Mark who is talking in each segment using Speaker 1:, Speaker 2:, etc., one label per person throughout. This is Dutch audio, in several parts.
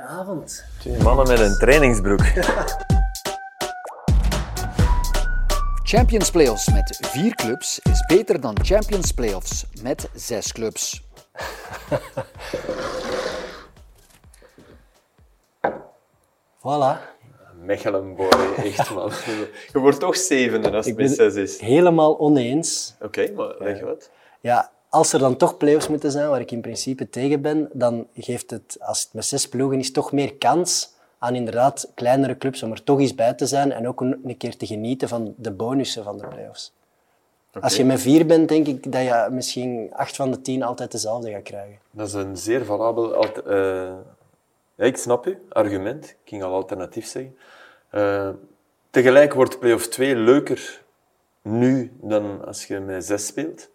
Speaker 1: Avond.
Speaker 2: Twee mannen met een trainingsbroek.
Speaker 3: Champions Playoffs met vier clubs is beter dan Champions Playoffs met zes clubs.
Speaker 1: Voilà.
Speaker 2: Mechelenboy, echt man. Je wordt toch zevende als het met zes is.
Speaker 1: Helemaal oneens.
Speaker 2: Oké, maar leg wat?
Speaker 1: Ja, als er dan toch play-offs moeten zijn, waar ik in principe tegen ben, dan geeft het, als het met zes ploegen is, toch meer kans aan inderdaad kleinere clubs om er toch eens bij te zijn en ook een, keer te genieten van de bonussen van de play-offs. Als je met vier bent, denk ik dat je misschien acht van de tien altijd dezelfde gaat krijgen.
Speaker 2: Dat is een zeer valabel... alter- eh, ja, ik snap u, argument. Ik ging al alternatief zeggen. Eh, tegelijk wordt play-off 2 leuker nu dan als je met zes speelt.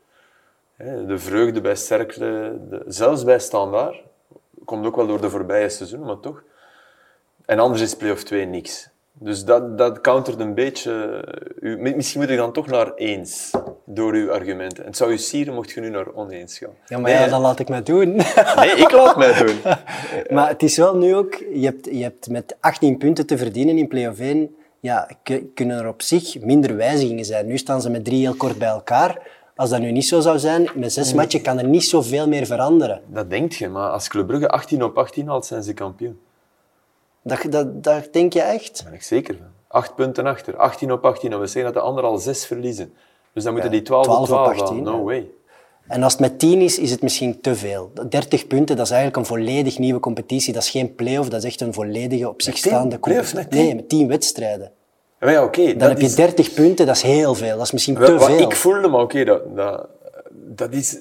Speaker 2: De vreugde bij Cercle, de- zelfs bij Standaard, komt ook wel door de voorbije seizoenen, maar toch. En anders is play-off 2 niks. Dus dat, dat countert een beetje... U, misschien moet ik dan toch naar eens, door uw argumenten. En het zou u sieren mocht je nu naar oneens gaan.
Speaker 1: Ja, maar
Speaker 2: Nee,
Speaker 1: ja, dat laat ik mij doen.
Speaker 2: Nee, ik laat mij doen.
Speaker 1: maar het is wel nu ook, je hebt, je hebt met 18 punten te verdienen in play-off 1, ja, kunnen er op zich minder wijzigingen zijn. Nu staan ze met drie heel kort bij elkaar. Als dat nu niet zo zou zijn, met zes matchen kan er niet zoveel meer veranderen.
Speaker 2: Dat denk je, maar als Club Brugge 18 op 18 haalt, zijn ze kampioen.
Speaker 1: Dat, dat, dat denk je echt?
Speaker 2: Daar ben ik zeker van. Acht punten achter, 18 op 18. En we zeggen dat de anderen al zes verliezen. Dus dan moeten die 12,
Speaker 1: 12
Speaker 2: op
Speaker 1: op
Speaker 2: 12
Speaker 1: 18,
Speaker 2: halen. No
Speaker 1: ja.
Speaker 2: way.
Speaker 1: En als het met 10 is, is het misschien te veel. 30 punten, dat is eigenlijk een volledig nieuwe competitie. Dat is geen play-off, dat is echt een volledige op zich
Speaker 2: Met 10?
Speaker 1: staande competitie.
Speaker 2: met 10?
Speaker 1: Nee, met 10 wedstrijden.
Speaker 2: Maar ja, oké.
Speaker 1: Dan heb je
Speaker 2: is-
Speaker 1: 30 punten, dat is heel veel. Dat is misschien te
Speaker 2: Wat
Speaker 1: veel.
Speaker 2: ik voelde, maar oké, dat, dat, dat is...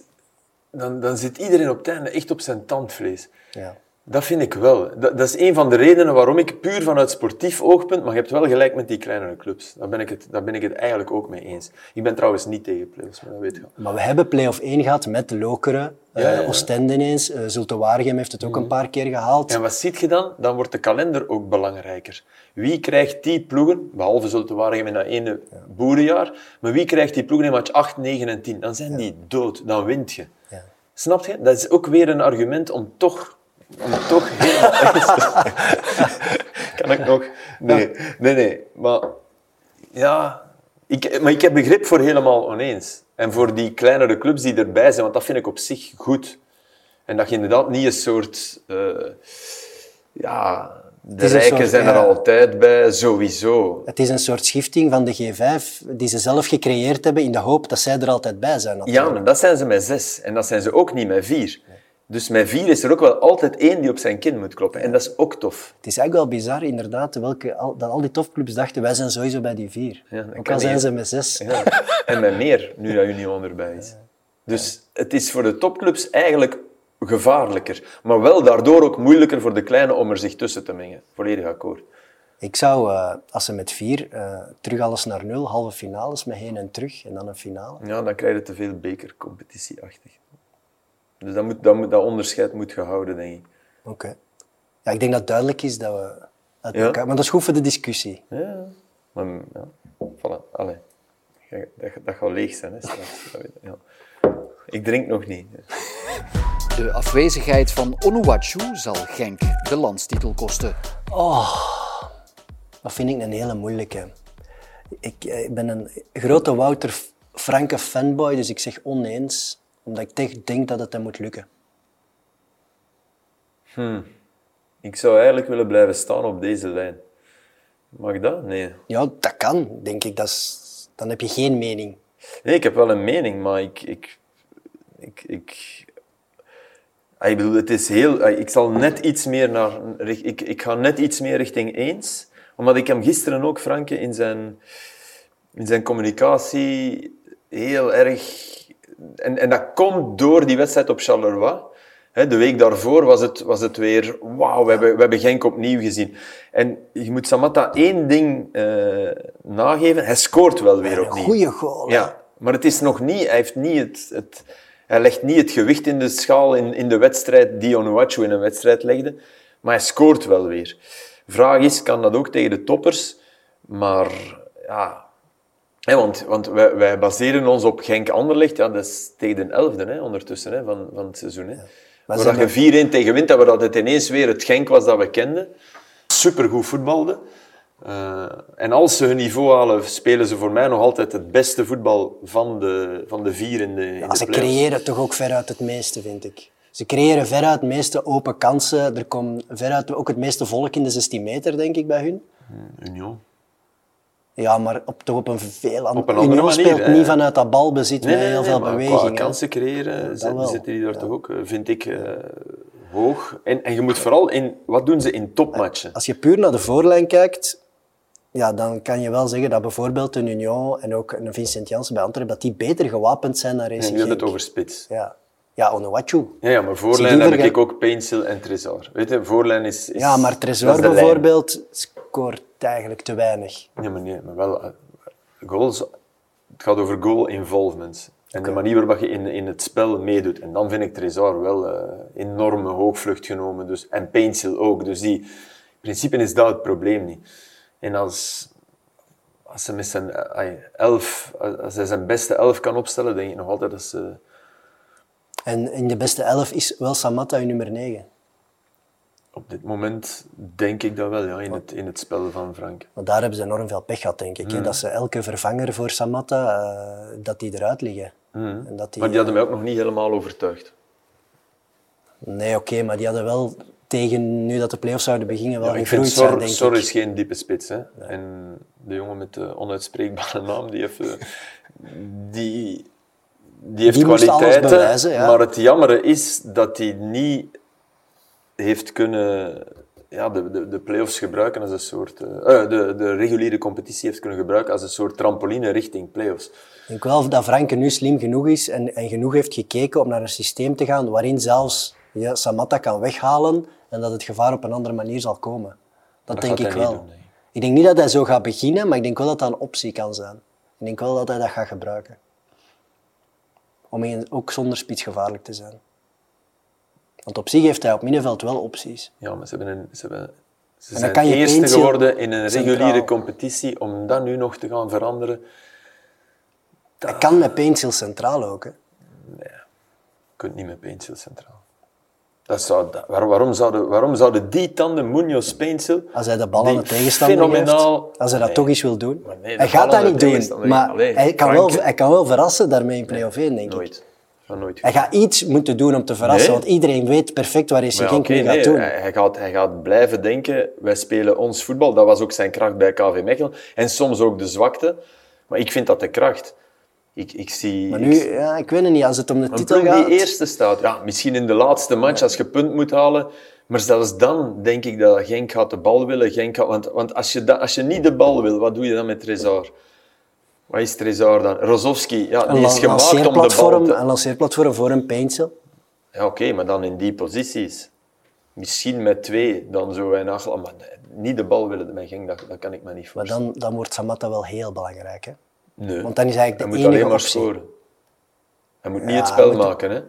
Speaker 2: Dan, dan zit iedereen op het einde echt op zijn tandvlees.
Speaker 1: Ja.
Speaker 2: Dat vind ik wel. Dat, dat is een van de redenen waarom ik puur vanuit sportief oogpunt, maar je hebt wel gelijk met die kleinere clubs. Daar ben ik het, daar ben ik het eigenlijk ook mee eens. Ik ben trouwens niet tegen play-offs, maar dat weet je wel.
Speaker 1: Maar we hebben play-off 1 gehad met Lokeren,
Speaker 2: Ja, ja,
Speaker 1: eh,
Speaker 2: ja.
Speaker 1: Oostende ineens. eh Zulte Waregem heeft het ook een paar keer gehaald.
Speaker 2: En wat ziet je dan? Dan wordt de kalender ook belangrijker. Wie krijgt die ploegen, behalve Zulte Waregem in dat ene boerenjaar, maar wie krijgt die ploegen in match 8, 9 en 10? Dan zijn die dood, dan wint je. Snap je? Dat is ook weer een argument om toch, toch helemaal... kan ik nog? Nee, nee, nee. Maar ja, ik, maar ik heb begrip voor helemaal oneens. En voor die kleinere clubs die erbij zijn, want dat vind ik op zich goed. En dat je inderdaad niet een soort... eh, ja, de rijken
Speaker 1: soort,
Speaker 2: zijn er
Speaker 1: ja.
Speaker 2: altijd bij, sowieso.
Speaker 1: Het is een soort schifting van de G5 die ze zelf gecreëerd hebben in de hoop dat zij er altijd bij zijn.
Speaker 2: Ja,
Speaker 1: natuurlijk.
Speaker 2: maar dat zijn ze met zes. En dat zijn ze ook niet met vier. Dus met vier is er ook wel altijd één die op zijn kin moet kloppen. En dat is ook tof.
Speaker 1: Het is eigenlijk wel bizar, inderdaad, welke, al, dat al die topclubs dachten, wij zijn sowieso bij die vier.
Speaker 2: Ja,
Speaker 1: ook al zijn
Speaker 2: niet.
Speaker 1: ze met zes.
Speaker 2: Ja. En met meer, nu dat Union erbij is. Dus het is voor de topclubs eigenlijk gevaarlijker. Maar wel daardoor ook moeilijker voor de kleine om er zich tussen te mengen. Volledig akkoord.
Speaker 1: Ik zou, eh, als ze met vier, eh, terug alles naar nul, halve finales met heen en terug en dan een finale.
Speaker 2: Ja, dan krijg je te veel bekercompetitieachtig. Dus dat, moet, dat, moet, dat onderscheid moet gehouden, denk ik.
Speaker 1: Oké. Ja, ik denk dat het duidelijk is dat we uit
Speaker 2: Ja.
Speaker 1: elkaar... Maar dat is goed voor de discussie.
Speaker 2: Ja, maar ja, voilà, allee. Dat, dat gaat leeg zijn, hè, straks. Ja. Ik drink nog niet.
Speaker 3: De afwezigheid van Onuachu zal Genk de landstitel kosten.
Speaker 1: Dat vind ik een hele moeilijke. Ik, eh, ik ben een grote Wouter Franke fanboy, dus ik zeg oneens, omdat ik echt denk dat het hem moet lukken.
Speaker 2: Ik zou eigenlijk willen blijven staan op deze lijn. Mag dat? Nee.
Speaker 1: Ja, dat kan, denk ik. Dat is, dan heb je geen mening.
Speaker 2: Nee, ik heb wel een mening, maar ik... ik, ik, ik Ah, ik bedoel, het is heel... ah, Ik zal net iets meer naar... Ik, ik ga net iets meer richting eens. Omdat ik hem gisteren ook, Franke, in zijn, in zijn communicatie heel erg... En, en dat komt door die wedstrijd op Charleroi. De week daarvoor was het, was het weer... Wauw, we hebben, we hebben Genk opnieuw gezien. En je moet Samatta één ding eh, nageven. Hij scoort wel weer
Speaker 1: Een
Speaker 2: opnieuw.
Speaker 1: goede goal. hè.
Speaker 2: Ja, maar het is nog niet, hij, heeft niet het, het, hij legt niet het gewicht in de schaal in, in de wedstrijd die Onuachu in een wedstrijd legde. Maar hij scoort wel weer. Vraag is, kan dat ook tegen de toppers? Maar ja, want, want wij, wij baseren ons op Genk-Anderlecht. Ja, dat is tegen de elfde hè, ondertussen hè, van, van het seizoen. Hè. waar
Speaker 1: ze
Speaker 2: dat je 4-1 tegen wint dat het ineens weer het Genk was dat we kenden. Supergoed voetbalde. Eh, en als ze hun niveau halen, spelen ze voor mij nog altijd het beste voetbal van de, van de vier in de, in
Speaker 1: Ja,
Speaker 2: de
Speaker 1: ze
Speaker 2: play-offs.
Speaker 1: creëren toch ook veruit het meeste, vind ik. Ze creëren veruit het meeste open kansen. Er komt veruit ook het meeste volk in de 16 meter, denk ik, bij hun.
Speaker 2: Union.
Speaker 1: Ja, maar op, toch op een veel
Speaker 2: Op
Speaker 1: andere
Speaker 2: een andere
Speaker 1: Union
Speaker 2: manier,
Speaker 1: speelt
Speaker 2: hè.
Speaker 1: niet vanuit dat balbezit met heel veel
Speaker 2: maar
Speaker 1: beweging.
Speaker 2: Qua kansen creëren
Speaker 1: wel.
Speaker 2: zitten die daar toch ook, eh, vind ik, eh, hoog. En, en je moet vooral in... Wat doen ze in topmatchen?
Speaker 1: Als je puur naar de voorlijn kijkt, ja, dan kan je wel zeggen dat bijvoorbeeld een Union en ook een Vincent Janssen bij Antwerpen, dat die beter gewapend zijn dan
Speaker 2: En
Speaker 1: Racing
Speaker 2: nu hebben het over spits.
Speaker 1: Ja, ja Onuachu.
Speaker 2: Ja, ja, maar voorlijn heb ik ook Pencil en Tresor. Weet je, voorlijn is... is
Speaker 1: Ja, maar
Speaker 2: lijn.
Speaker 1: bijvoorbeeld scoort eigenlijk te weinig.
Speaker 2: Ja, maar nee, maar wel... eh, Goals, het gaat over goal involvement. En de manier waarop je in, in het spel meedoet. En dan vind ik Tresor wel eh, enorme hoogvlucht genomen. Dus, en Pencil ook. Dus die, in principe is dat het probleem niet. En als, als ze met zijn eh, elf, als hij zijn beste elf kan opstellen, denk ik nog altijd dat ze...
Speaker 1: En in de beste elf is wel Samatta uw nummer 9.
Speaker 2: Op dit moment denk ik dat wel, ja, in het, in het spel van Frank.
Speaker 1: Want daar hebben ze enorm veel pech gehad, denk ik.
Speaker 2: Mm.
Speaker 1: hè. Dat ze elke vervanger voor Samatta, eh, dat die eruit liggen. En dat die.
Speaker 2: Maar die hadden mij ook nog niet helemaal overtuigd.
Speaker 1: Nee, oké, maar die hadden wel tegen nu dat de play-offs zouden beginnen wel
Speaker 2: Ja, ik vind
Speaker 1: gegroeid zijn,
Speaker 2: Sor,
Speaker 1: denk
Speaker 2: Sor
Speaker 1: ik.
Speaker 2: is geen diepe spits. Hè? En de jongen met de onuitspreekbare naam, die heeft, eh, die, die heeft
Speaker 1: Die
Speaker 2: kwaliteiten.
Speaker 1: bewijzen, ja.
Speaker 2: Maar het jammere is dat hij niet heeft kunnen ja, de, de, de play-offs gebruiken als een soort... eh, eh, de, de reguliere competitie heeft kunnen gebruiken als een soort trampoline richting play-offs.
Speaker 1: Ik denk wel dat Franke nu slim genoeg is en, en genoeg heeft gekeken om naar een systeem te gaan waarin zelfs je Samatta kan weghalen en dat het gevaar op een andere manier zal komen. Dat,
Speaker 2: dat
Speaker 1: denk ik wel.
Speaker 2: doen, nee.
Speaker 1: Ik denk niet dat hij zo gaat beginnen, maar ik denk wel dat dat een optie kan zijn. Ik denk wel dat hij dat gaat gebruiken. Om ook zonder spits gevaarlijk te zijn. Want op zich heeft hij op middenveld wel opties.
Speaker 2: Ja, maar ze, hebben een, ze, hebben, ze
Speaker 1: dan
Speaker 2: zijn
Speaker 1: kan je
Speaker 2: eerste geworden in een reguliere competitie. Om dat nu nog te gaan veranderen...
Speaker 1: Hij kan met Pencil centraal ook. Hè.
Speaker 2: Je kunt niet met Pencil centraal. Dat zou, waar- waarom, zouden, waarom zouden die tanden, Munoz, Pencil...
Speaker 1: Als hij de bal aan de tegenstander
Speaker 2: fenomenaal-.
Speaker 1: Als hij dat
Speaker 2: Nee.
Speaker 1: toch eens wil doen.
Speaker 2: Nee,
Speaker 1: hij gaat dat niet doen. Maar hij, kan wel, hij kan wel verrassen daarmee in play-off 1, denk ik.
Speaker 2: Nooit. Van nooit.
Speaker 1: Hij gaat iets moeten doen om te verrassen.
Speaker 2: Nee.
Speaker 1: Want iedereen weet perfect waar Genk
Speaker 2: oké,
Speaker 1: nu gaat doen.
Speaker 2: Hij, hij gaat, hij gaat blijven denken, wij spelen ons voetbal. Dat was ook zijn kracht bij KV Mechelen. En soms ook de zwakte. Maar ik vind dat de kracht. Ik, ik zie...
Speaker 1: Maar
Speaker 2: ik
Speaker 1: nu,
Speaker 2: zie-
Speaker 1: ja, ik weet het niet. Als het om de titel gaat...
Speaker 2: die eerste staat. Ja, misschien in de laatste match als je punt moet halen. Maar zelfs dan denk ik dat Genk gaat de bal willen. Genk gaat, want want als, je da- als je niet de bal wil, wat doe je dan met Trezor? Wat is Trezor dan? Rozovski, ja, die is gemaakt om de bal te...
Speaker 1: een lanceerplatform voor een Pencil.
Speaker 2: Ja, oké, maar dan in die posities. Misschien met twee, dan zo en Achel. Maar niet de bal willen met Genk, dat, dat kan ik me niet
Speaker 1: Maar
Speaker 2: voorstellen.
Speaker 1: dan, dan wordt Samatta wel heel belangrijk. Hè?
Speaker 2: Nee.
Speaker 1: want dan is eigenlijk
Speaker 2: Hij
Speaker 1: de
Speaker 2: moet
Speaker 1: enige
Speaker 2: alleen maar
Speaker 1: optie.
Speaker 2: scoren. Hij moet niet het spel
Speaker 1: hij moet-
Speaker 2: maken, hè.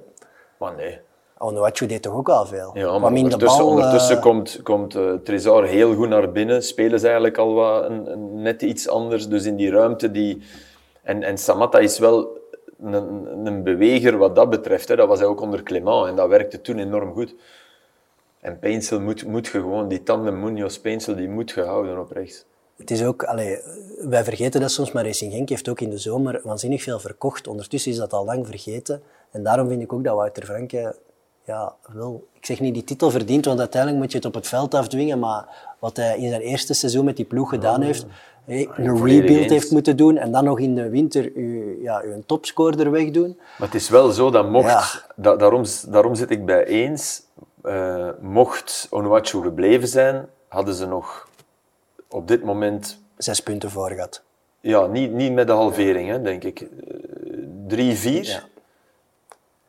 Speaker 2: Maar nee.
Speaker 1: Onuachu deed toch ook al veel?
Speaker 2: Ja, maar ondertussen,
Speaker 1: bal,
Speaker 2: ondertussen komt, komt eh, Trezor heel goed naar binnen. Spelen ze eigenlijk al wat een, een, net iets anders. Dus in die ruimte die... En, en Samatta is wel een, een beweger wat dat betreft. Hè. Dat was hij ook onder Clément en dat werkte toen enorm goed. En Pencil moet, moet je gewoon... Die tandem Munoz Pencil, die moet gehouden op rechts.
Speaker 1: Het is ook, allee, wij vergeten dat soms, maar Racing Genk heeft ook in de zomer waanzinnig veel verkocht. Ondertussen is dat al lang vergeten. En daarom vind ik ook dat Wouter Franke ja, wel, ik zeg niet die titel verdient, want uiteindelijk moet je het op het veld afdwingen. Maar wat hij in zijn eerste seizoen met die ploeg gedaan heeft, hé, een
Speaker 2: volledig
Speaker 1: rebuild heeft moeten doen en dan nog in de winter uw, ja, uw topscorer wegdoen.
Speaker 2: Maar het is wel zo dat mocht...
Speaker 1: Ja.
Speaker 2: da- daarom, daarom zit ik bij eens. eh, mocht Onuachu gebleven zijn, hadden ze nog op dit moment
Speaker 1: Zes punten voor gehad.
Speaker 2: Ja, niet, niet met de halvering, hè, denk ik. Eh, Drie, vier.
Speaker 1: Ja.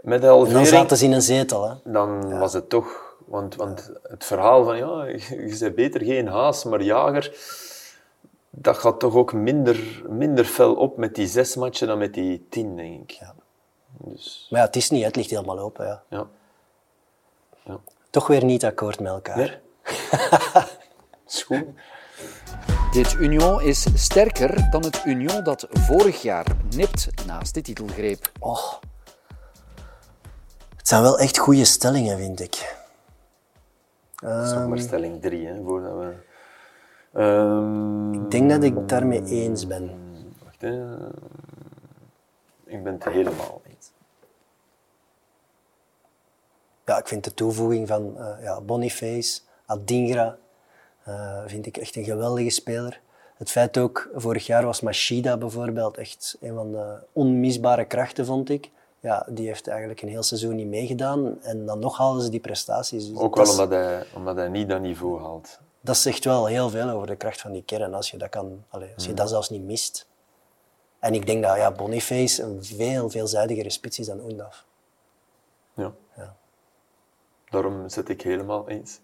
Speaker 2: Met de
Speaker 1: En dan
Speaker 2: halvering,
Speaker 1: zaten ze in een zetel. Hè.
Speaker 2: dan was het toch... Want, want het verhaal van, ja, je bent beter geen haas, maar jager, dat gaat toch ook minder, minder fel op met die zes matchen dan met die tien, denk ik.
Speaker 1: Ja.
Speaker 2: Dus,
Speaker 1: Maar ja, het is niet, het ligt helemaal open. Ja.
Speaker 2: ja. ja.
Speaker 1: Toch weer niet akkoord met elkaar.
Speaker 2: Nee? Goed.
Speaker 3: Dit Union is sterker dan het Union dat vorig jaar nipt naast de titelgreep.
Speaker 1: Oh. Het zijn wel echt goede stellingen, vind ik.
Speaker 2: Dat is nog maar stelling drie, hè, voordat we... Ehm,
Speaker 1: Ik denk dat ik daarmee eens ben.
Speaker 2: Wacht, hè. Ik ben het helemaal eens.
Speaker 1: Ja, ik vind de toevoeging van eh, ja, Boniface, Adingra, eh, vind ik echt een geweldige speler. Het feit ook, vorig jaar was Machida bijvoorbeeld echt een van de onmisbare krachten, vond ik. Ja, die heeft eigenlijk een heel seizoen niet meegedaan en dan nog halen ze die prestaties. Dus
Speaker 2: Ook wel
Speaker 1: is-
Speaker 2: omdat hij, omdat hij niet dat niveau haalt.
Speaker 1: Dat zegt wel heel veel over de kracht van die kern, als je dat, kan, allee, als je dat zelfs niet mist. En ik denk dat ja, Boniface een veel veelzijdigere spits is dan Undaf.
Speaker 2: Ja.
Speaker 1: Ja.
Speaker 2: Daarom zit ik helemaal eens.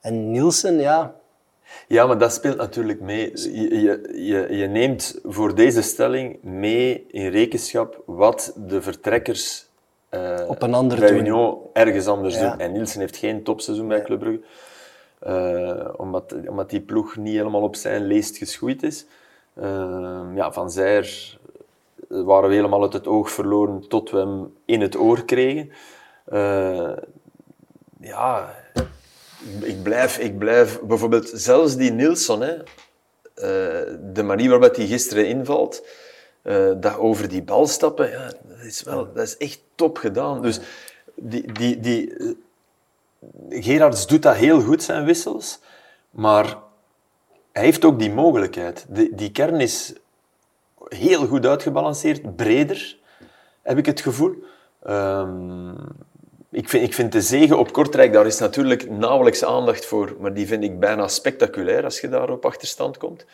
Speaker 1: En Nielsen, ja,
Speaker 2: Ja, maar dat speelt natuurlijk mee. Je, je, je, neemt voor deze stelling mee in rekenschap wat de vertrekkers eh,
Speaker 1: Op een ander
Speaker 2: bij. Union ergens anders
Speaker 1: Ja.
Speaker 2: doen. En Nielsen heeft geen topseizoen bij Club Brugge. Eh, omdat, omdat die ploeg niet helemaal op zijn leest geschoeid is. Eh, ja, Van Zijr waren we helemaal uit het oog verloren tot we hem in het oor kregen. Eh, ja, ik blijf, ik blijf bijvoorbeeld zelfs die Nilsson, hè, eh, de manier waarop hij gisteren invalt, eh, dat over die bal stappen, ja, dat, is wel, dat is echt top gedaan. Dus die, die, die, eh, Gerards doet dat heel goed, zijn wissels, maar hij heeft ook die mogelijkheid. Die, die kern is heel goed uitgebalanceerd, breder, heb ik het gevoel. Ehm, ik, vind, ik vind de zegen op Kortrijk, daar is natuurlijk nauwelijks aandacht voor, maar die vind ik bijna spectaculair als je daar op achterstand komt.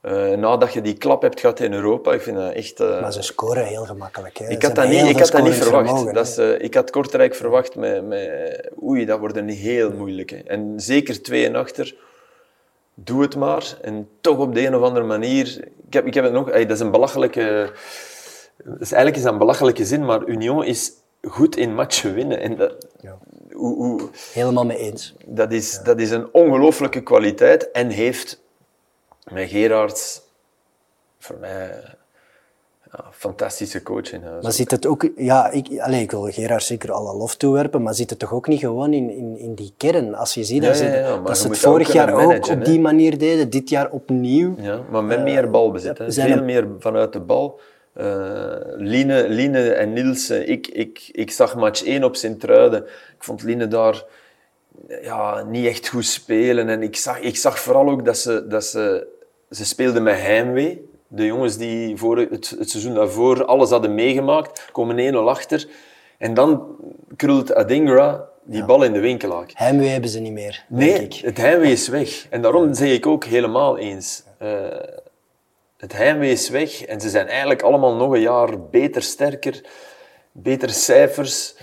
Speaker 2: Eh, nadat je die klap hebt gehad in Europa, ik vind dat echt... eh,
Speaker 1: maar ze scoren heel gemakkelijk. Hè.
Speaker 2: ik had dat niet, ik had dat niet verwacht. Dat is, eh, ik had Kortrijk verwacht met, met... Oei, dat wordt een heel moeilijke. En zeker twee en achter. Doe het maar. En toch op de een of andere manier... Ik heb, ik heb het nog... dat is een belachelijke... Dat is eigenlijk is dat een belachelijke zin, maar Union is goed in matchen winnen. En dat,
Speaker 1: Ja.
Speaker 2: hoe, hoe,
Speaker 1: Helemaal mee eens.
Speaker 2: dat, is, dat is een ongelooflijke kwaliteit en heeft met Gerards voor mij ja, fantastische coach in huis.
Speaker 1: Maar zit het ook... Ja, ik, allez, ik wil Gerard zeker alle lof toewerpen, maar zit het toch ook niet gewoon in, in, in die kern? Als je ziet dat
Speaker 2: Ja,
Speaker 1: ze, dat het vorig jaar ook op die manier deden, dit jaar opnieuw.
Speaker 2: Ja, maar met meer balbezit. hè. Veel
Speaker 1: er-
Speaker 2: meer vanuit de bal. Eh Line, Line en Nielsen, ik, ik, ik zag match 1 op Sint-Truiden. Ik vond Line daar ja, niet echt goed spelen. En ik zag, ik zag vooral ook dat ze, dat ze, ze speelden met heimwee. De jongens die voor het, het seizoen daarvoor alles hadden meegemaakt, komen 1-0 achter. En dan krult Adingra die bal in de winkelaak.
Speaker 1: Heimwee hebben ze niet meer,
Speaker 2: Nee,
Speaker 1: denk ik.
Speaker 2: het heimwee is weg. En daarom zeg ik ook helemaal eens. eh, het heimwee is weg en ze zijn eigenlijk allemaal nog een jaar beter, sterker, betere cijfers.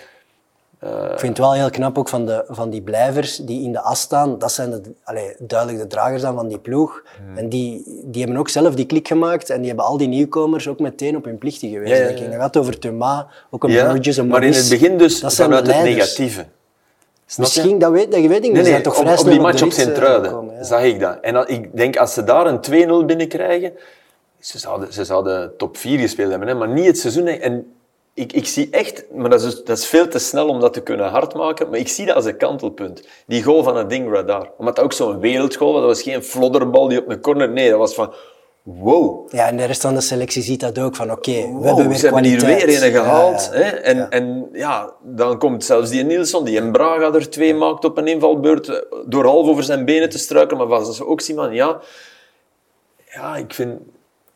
Speaker 1: Ik vind het wel heel knap ook van, de, van die blijvers die in de as staan. Dat zijn de, allee, duidelijk de dragers dan van die ploeg.
Speaker 2: Hmm.
Speaker 1: En die, die hebben ook zelf die klik gemaakt. En die hebben al die nieuwkomers ook meteen op hun plichten geweest.
Speaker 2: Ja, ja, ja.
Speaker 1: Dat gaat over Thomas, ook een
Speaker 2: Ja,
Speaker 1: Bridges, een
Speaker 2: maar in het begin dus
Speaker 1: Dat
Speaker 2: vanuit het negatieve. Snap je?
Speaker 1: Misschien, dat weet, dat weet ik niet.
Speaker 2: Nee,
Speaker 1: toch
Speaker 2: op,
Speaker 1: vrij
Speaker 2: op die match op
Speaker 1: eh,
Speaker 2: Sint-Truiden zag ik dat. En dat, ik denk, als ze daar een 2-0 binnenkrijgen, ze zouden, ze zouden top 4 gespeeld hebben, hè, maar niet het seizoen. En ik, ik zie echt, maar dat is, dus- dat is veel te snel om dat te kunnen hardmaken, maar ik zie dat als een kantelpunt. Die goal van het daar. Omdat dat ook zo'n wereldgoal was, dat was geen flodderbal die op een corner, nee, dat was van, wow.
Speaker 1: Ja, en de rest van de selectie ziet dat ook. Van oké, we
Speaker 2: Wow,
Speaker 1: hebben weer
Speaker 2: ze hebben hier weer een gehaald.
Speaker 1: Ja, ja.
Speaker 2: Hè? En,
Speaker 1: Ja.
Speaker 2: en ja, dan komt zelfs die Nielsen, die een Braga er twee maakt op een invalbeurt, eh, door half over zijn benen te struikelen. Maar was ook zien van, ja, ja, ik vind...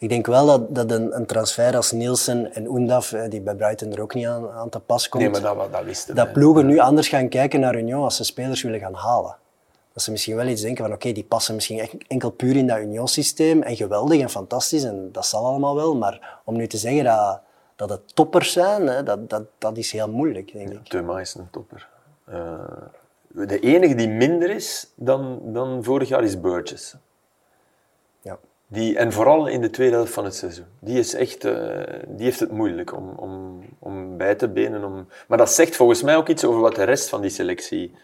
Speaker 1: Ik denk wel dat, dat een, een transfer als Nielsen en Undaf, eh, die bij Brighton er ook niet aan, aan te pas komt,
Speaker 2: Nee, maar dat, dat wisten
Speaker 1: dat ploegen nu anders gaan kijken naar Union als ze spelers willen gaan halen. Dat ze misschien wel iets denken van oké, die passen misschien enkel puur in dat Union-systeem en geweldig en fantastisch en dat zal allemaal wel, maar om nu te zeggen dat, dat het toppers zijn, hè, dat, dat, dat is heel moeilijk, denk ik.
Speaker 2: Thuma is een topper. Eh, de enige die minder is dan, dan vorig jaar is Burgess.
Speaker 1: Ja.
Speaker 2: Die, en vooral in de tweede helft van het seizoen. Die, is echt, eh, die heeft het moeilijk om, om, om bij te benen. Om... Maar dat zegt volgens mij ook iets over wat de rest van die selectie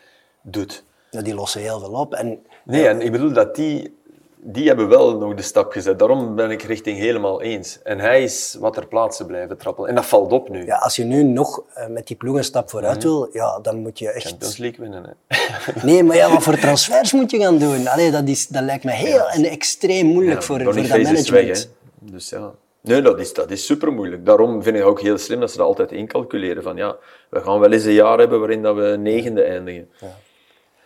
Speaker 2: doet.
Speaker 1: Ja, die lossen heel veel op. En
Speaker 2: Nee, en ik bedoel dat die... die hebben wel nog de stap gezet. Daarom ben ik richting helemaal eens. En hij is wat ter plaatse blijven trappelen. En dat valt op nu.
Speaker 1: Ja, als je nu nog uh, met die ploeg een stap vooruit wil, ja, dan moet je echt...
Speaker 2: Champions League winnen. Hè.
Speaker 1: nee, maar ja, wat voor transfers moet je gaan doen? Allee, dat, is, dat lijkt me heel en extreem moeilijk voor, voor dat management.
Speaker 2: Weg, dus ja... Nee, dat is, dat is super moeilijk. Daarom vind ik het ook heel slim dat ze dat altijd incalculeren. Van ja, we gaan wel eens een jaar hebben waarin dat we negende eindigen. Ja.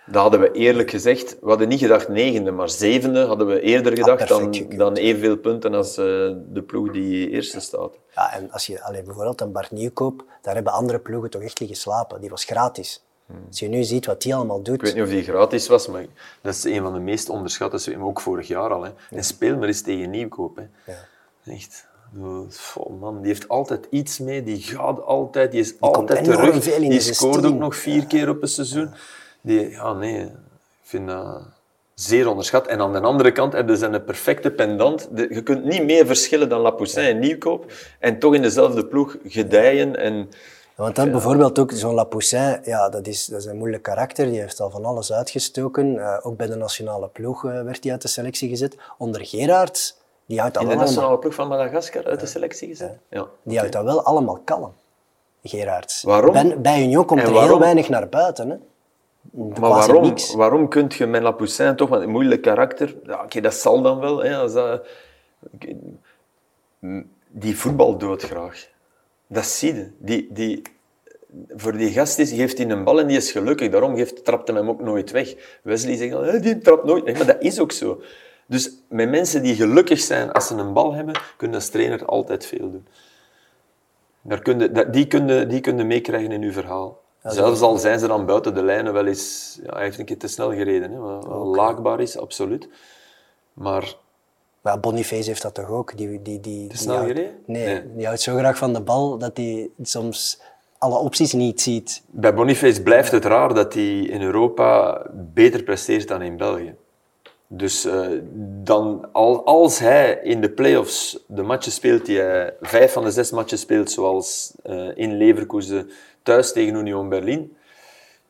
Speaker 2: Dat hadden we eerlijk gezegd, we hadden niet gedacht negende, maar zevende hadden we eerder gedacht dan, dan evenveel punten als uh, de ploeg die eerste staat.
Speaker 1: Ja, en als je alleen bijvoorbeeld een Bart Nieuwkoop, daar hebben andere ploegen toch echt liggen slapen. Die was gratis. Hmm. Als je nu ziet wat die allemaal doet...
Speaker 2: Ik weet niet of die gratis was, maar dat is een van de meest onderschatte, ook vorig jaar al. Hè. En speel maar eens tegen Nieuwkoop. Hè. Ja. Echt... Oh man, die heeft altijd iets mee, die gaat altijd, die is altijd terug. Die scoort ook nog vier keer op een seizoen. Die, ja, nee, ik vind dat zeer onderschat. En aan de andere kant hebben ze een perfecte pendant. je kunt niet meer verschillen dan Lapoussin en Nieuwkoop en toch in dezelfde ploeg gedijen en...
Speaker 1: Want dan bijvoorbeeld ook zo'n Lapoussin, ja, dat is, dat is een moeilijk karakter. Die heeft al van alles uitgestoken. Uh, ook bij de nationale ploeg uh, werd hij uit de selectie gezet. Onder Gerards, die houdt
Speaker 2: In de nationale ploeg van Madagaskar uit de selectie gezet? Ja.
Speaker 1: Die houdt dat wel allemaal kalm, Gerards. Waarom? Bij, bij Union komt er heel weinig naar buiten. Hè?
Speaker 2: Maar waarom, waarom kun je met Lapoussin toch, met een moeilijk karakter, ja, oké, dat zal dan wel, hè, als dat, die voetbal doet graag. Dat zie je. Die, die, voor die gast is, geeft hij een bal en die is gelukkig. Daarom geeft, trapt hij hem ook nooit weg. Wesley zegt, die trapt nooit weg. Maar dat is ook zo. Dus met mensen die gelukkig zijn als ze een bal hebben, kunnen als trainer altijd veel doen. Daar kun die kunnen die kun meekrijgen in uw verhaal. Zelfs al zijn ze dan buiten de lijnen wel eens... Ja, hij heeft een keer te snel gereden, hè, wat laakbaar is, absoluut. Maar...
Speaker 1: Maar Boniface heeft dat toch ook? Die, die, die,
Speaker 2: te snel gereden?
Speaker 1: Nee, die houdt zo graag van de bal dat hij soms alle opties niet ziet.
Speaker 2: Bij Boniface blijft het raar dat hij in Europa beter presteert dan in België. Dus uh, dan, als hij in de play-offs de matchen speelt die hij vijf van de zes matchen speelt, zoals uh, in Leverkusen thuis tegen Union Berlin,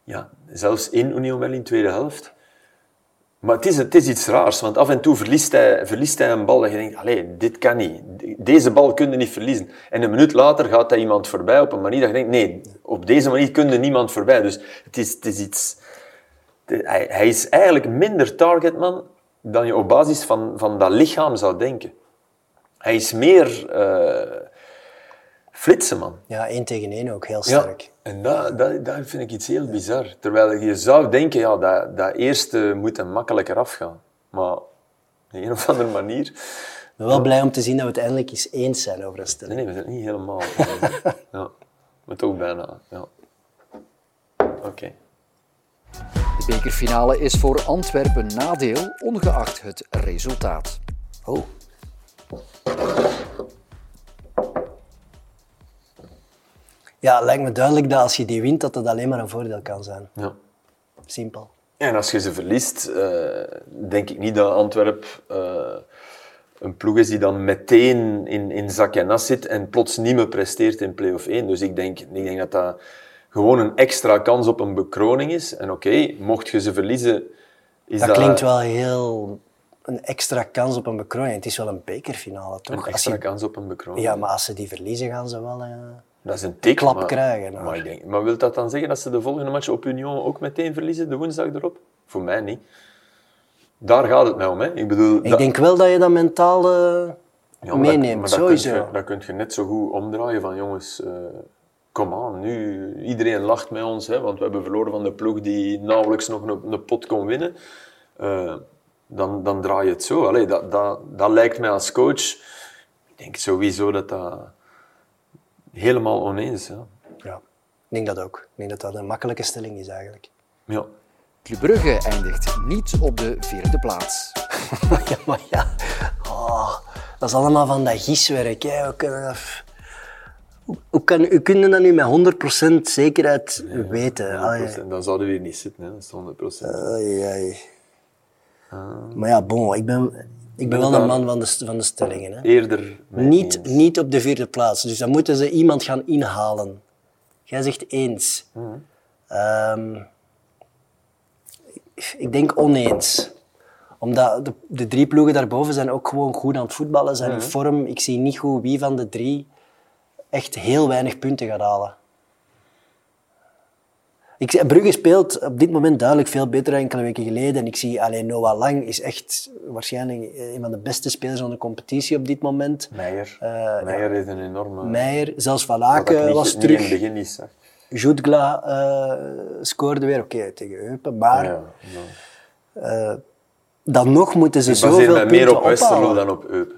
Speaker 2: ja, zelfs in Union Berlin tweede helft. Maar het is, het is iets raars, want af en toe verliest hij, verliest hij een bal en je denkt, allee, dit kan niet. Deze bal kun je niet verliezen. En een minuut later gaat hij iemand voorbij op een manier dat je denkt, nee, op deze manier kun je niemand voorbij. Dus het is, het is iets... Hij, hij is eigenlijk minder targetman dan je op basis van, van dat lichaam zou denken. Hij is meer uh, flitsen, man.
Speaker 1: Ja, één tegen één ook, heel sterk.
Speaker 2: Ja, en dat, dat, dat vind ik iets heel bizar. Terwijl je zou denken, ja, dat, dat eerste moet hem makkelijker afgaan. Maar op een of andere manier...
Speaker 1: Ik ben wel blij om te zien dat we het eindelijk eens eens zijn over een stelling.
Speaker 2: Nee, nee, we zijn het niet helemaal. ja, maar toch bijna. Ja. Oké.
Speaker 3: De bekerfinale is voor Antwerpen nadeel, ongeacht het resultaat.
Speaker 1: Oh. Ja, lijkt me duidelijk dat als je die wint, dat het alleen maar een voordeel kan zijn.
Speaker 2: Ja.
Speaker 1: Simpel.
Speaker 2: En als je ze verliest, uh, denk ik niet dat Antwerp uh, een ploeg is die dan meteen in, in zak en as zit en plots niet meer presteert in play-off 1. Dus ik denk, ik denk dat dat gewoon een extra kans op een bekroning is. En oké, mocht je ze verliezen...
Speaker 1: Is dat, dat klinkt wel heel... Een extra kans op een bekroning. Het is wel een bekerfinale, toch?
Speaker 2: Een extra kans op een bekroning.
Speaker 1: Ja, maar als ze die verliezen, gaan ze wel... Uh...
Speaker 2: Dat is een tik,
Speaker 1: klap
Speaker 2: maar,
Speaker 1: krijgen.
Speaker 2: Maar, ik denk, maar wil dat dan zeggen dat ze de volgende match op Union ook meteen verliezen, de woensdag erop? Voor mij niet. Daar gaat het mij om. Hè. Ik, bedoel,
Speaker 1: ik denk wel dat je dat mentaal uh, ja, meeneemt,
Speaker 2: dat,
Speaker 1: sowieso.
Speaker 2: Kun je, dat kun je net zo goed omdraaien van jongens, uh, kom aan, nu, iedereen lacht met ons, hè, want we hebben verloren van de ploeg die nauwelijks nog een, een pot kon winnen. Uh, dan, dan draai je het zo. Allee, dat, dat, dat lijkt mij als coach, ik denk sowieso dat dat helemaal oneens. Ja.
Speaker 1: ja, ik denk dat ook. Ik denk dat dat een makkelijke stelling is eigenlijk.
Speaker 2: Ja.
Speaker 3: Club Brugge eindigt niet op de vierde plaats.
Speaker 1: ja, maar ja. Oh, dat is allemaal van dat giswerk. Hè. We kunnen hoe kan, u kunnen dat nu met 100% zekerheid weten?
Speaker 2: 100%, dan zouden we hier niet zitten, hè. dat is 100%.
Speaker 1: Ai, ai. Ah. Maar ja, bon, ik ben, ik ben wel een man van de, van de stellingen. Hè.
Speaker 2: Eerder
Speaker 1: niet, niet op de vierde plaats. Dus dan moeten ze iemand gaan inhalen. Jij zegt eens. Um, ik denk oneens. Omdat de, de drie ploegen daarboven zijn ook gewoon goed aan het voetballen, zijn
Speaker 2: Mhm.
Speaker 1: in vorm. Ik zie niet goed wie van de drie echt heel weinig punten gaat halen. Ik, Brugge speelt op dit moment duidelijk veel beter dan enkele weken geleden. En ik zie alleen Noah Lang is echt waarschijnlijk een van de beste spelers van de competitie op dit moment.
Speaker 2: Meijer.
Speaker 1: Eh,
Speaker 2: Meijer is een enorme...
Speaker 1: Meijer, zelfs Van
Speaker 2: Wat ik
Speaker 1: Aken
Speaker 2: niet-
Speaker 1: was
Speaker 2: niet in het
Speaker 1: terug.
Speaker 2: begin niet zag.
Speaker 1: Jutgla eh, scoorde weer, oké, tegen Eupen. Maar
Speaker 2: Ja, ja.
Speaker 1: dan nog moeten ze zoveel punten
Speaker 2: meer op Westerlo
Speaker 1: ophalen.
Speaker 2: dan op Eupen.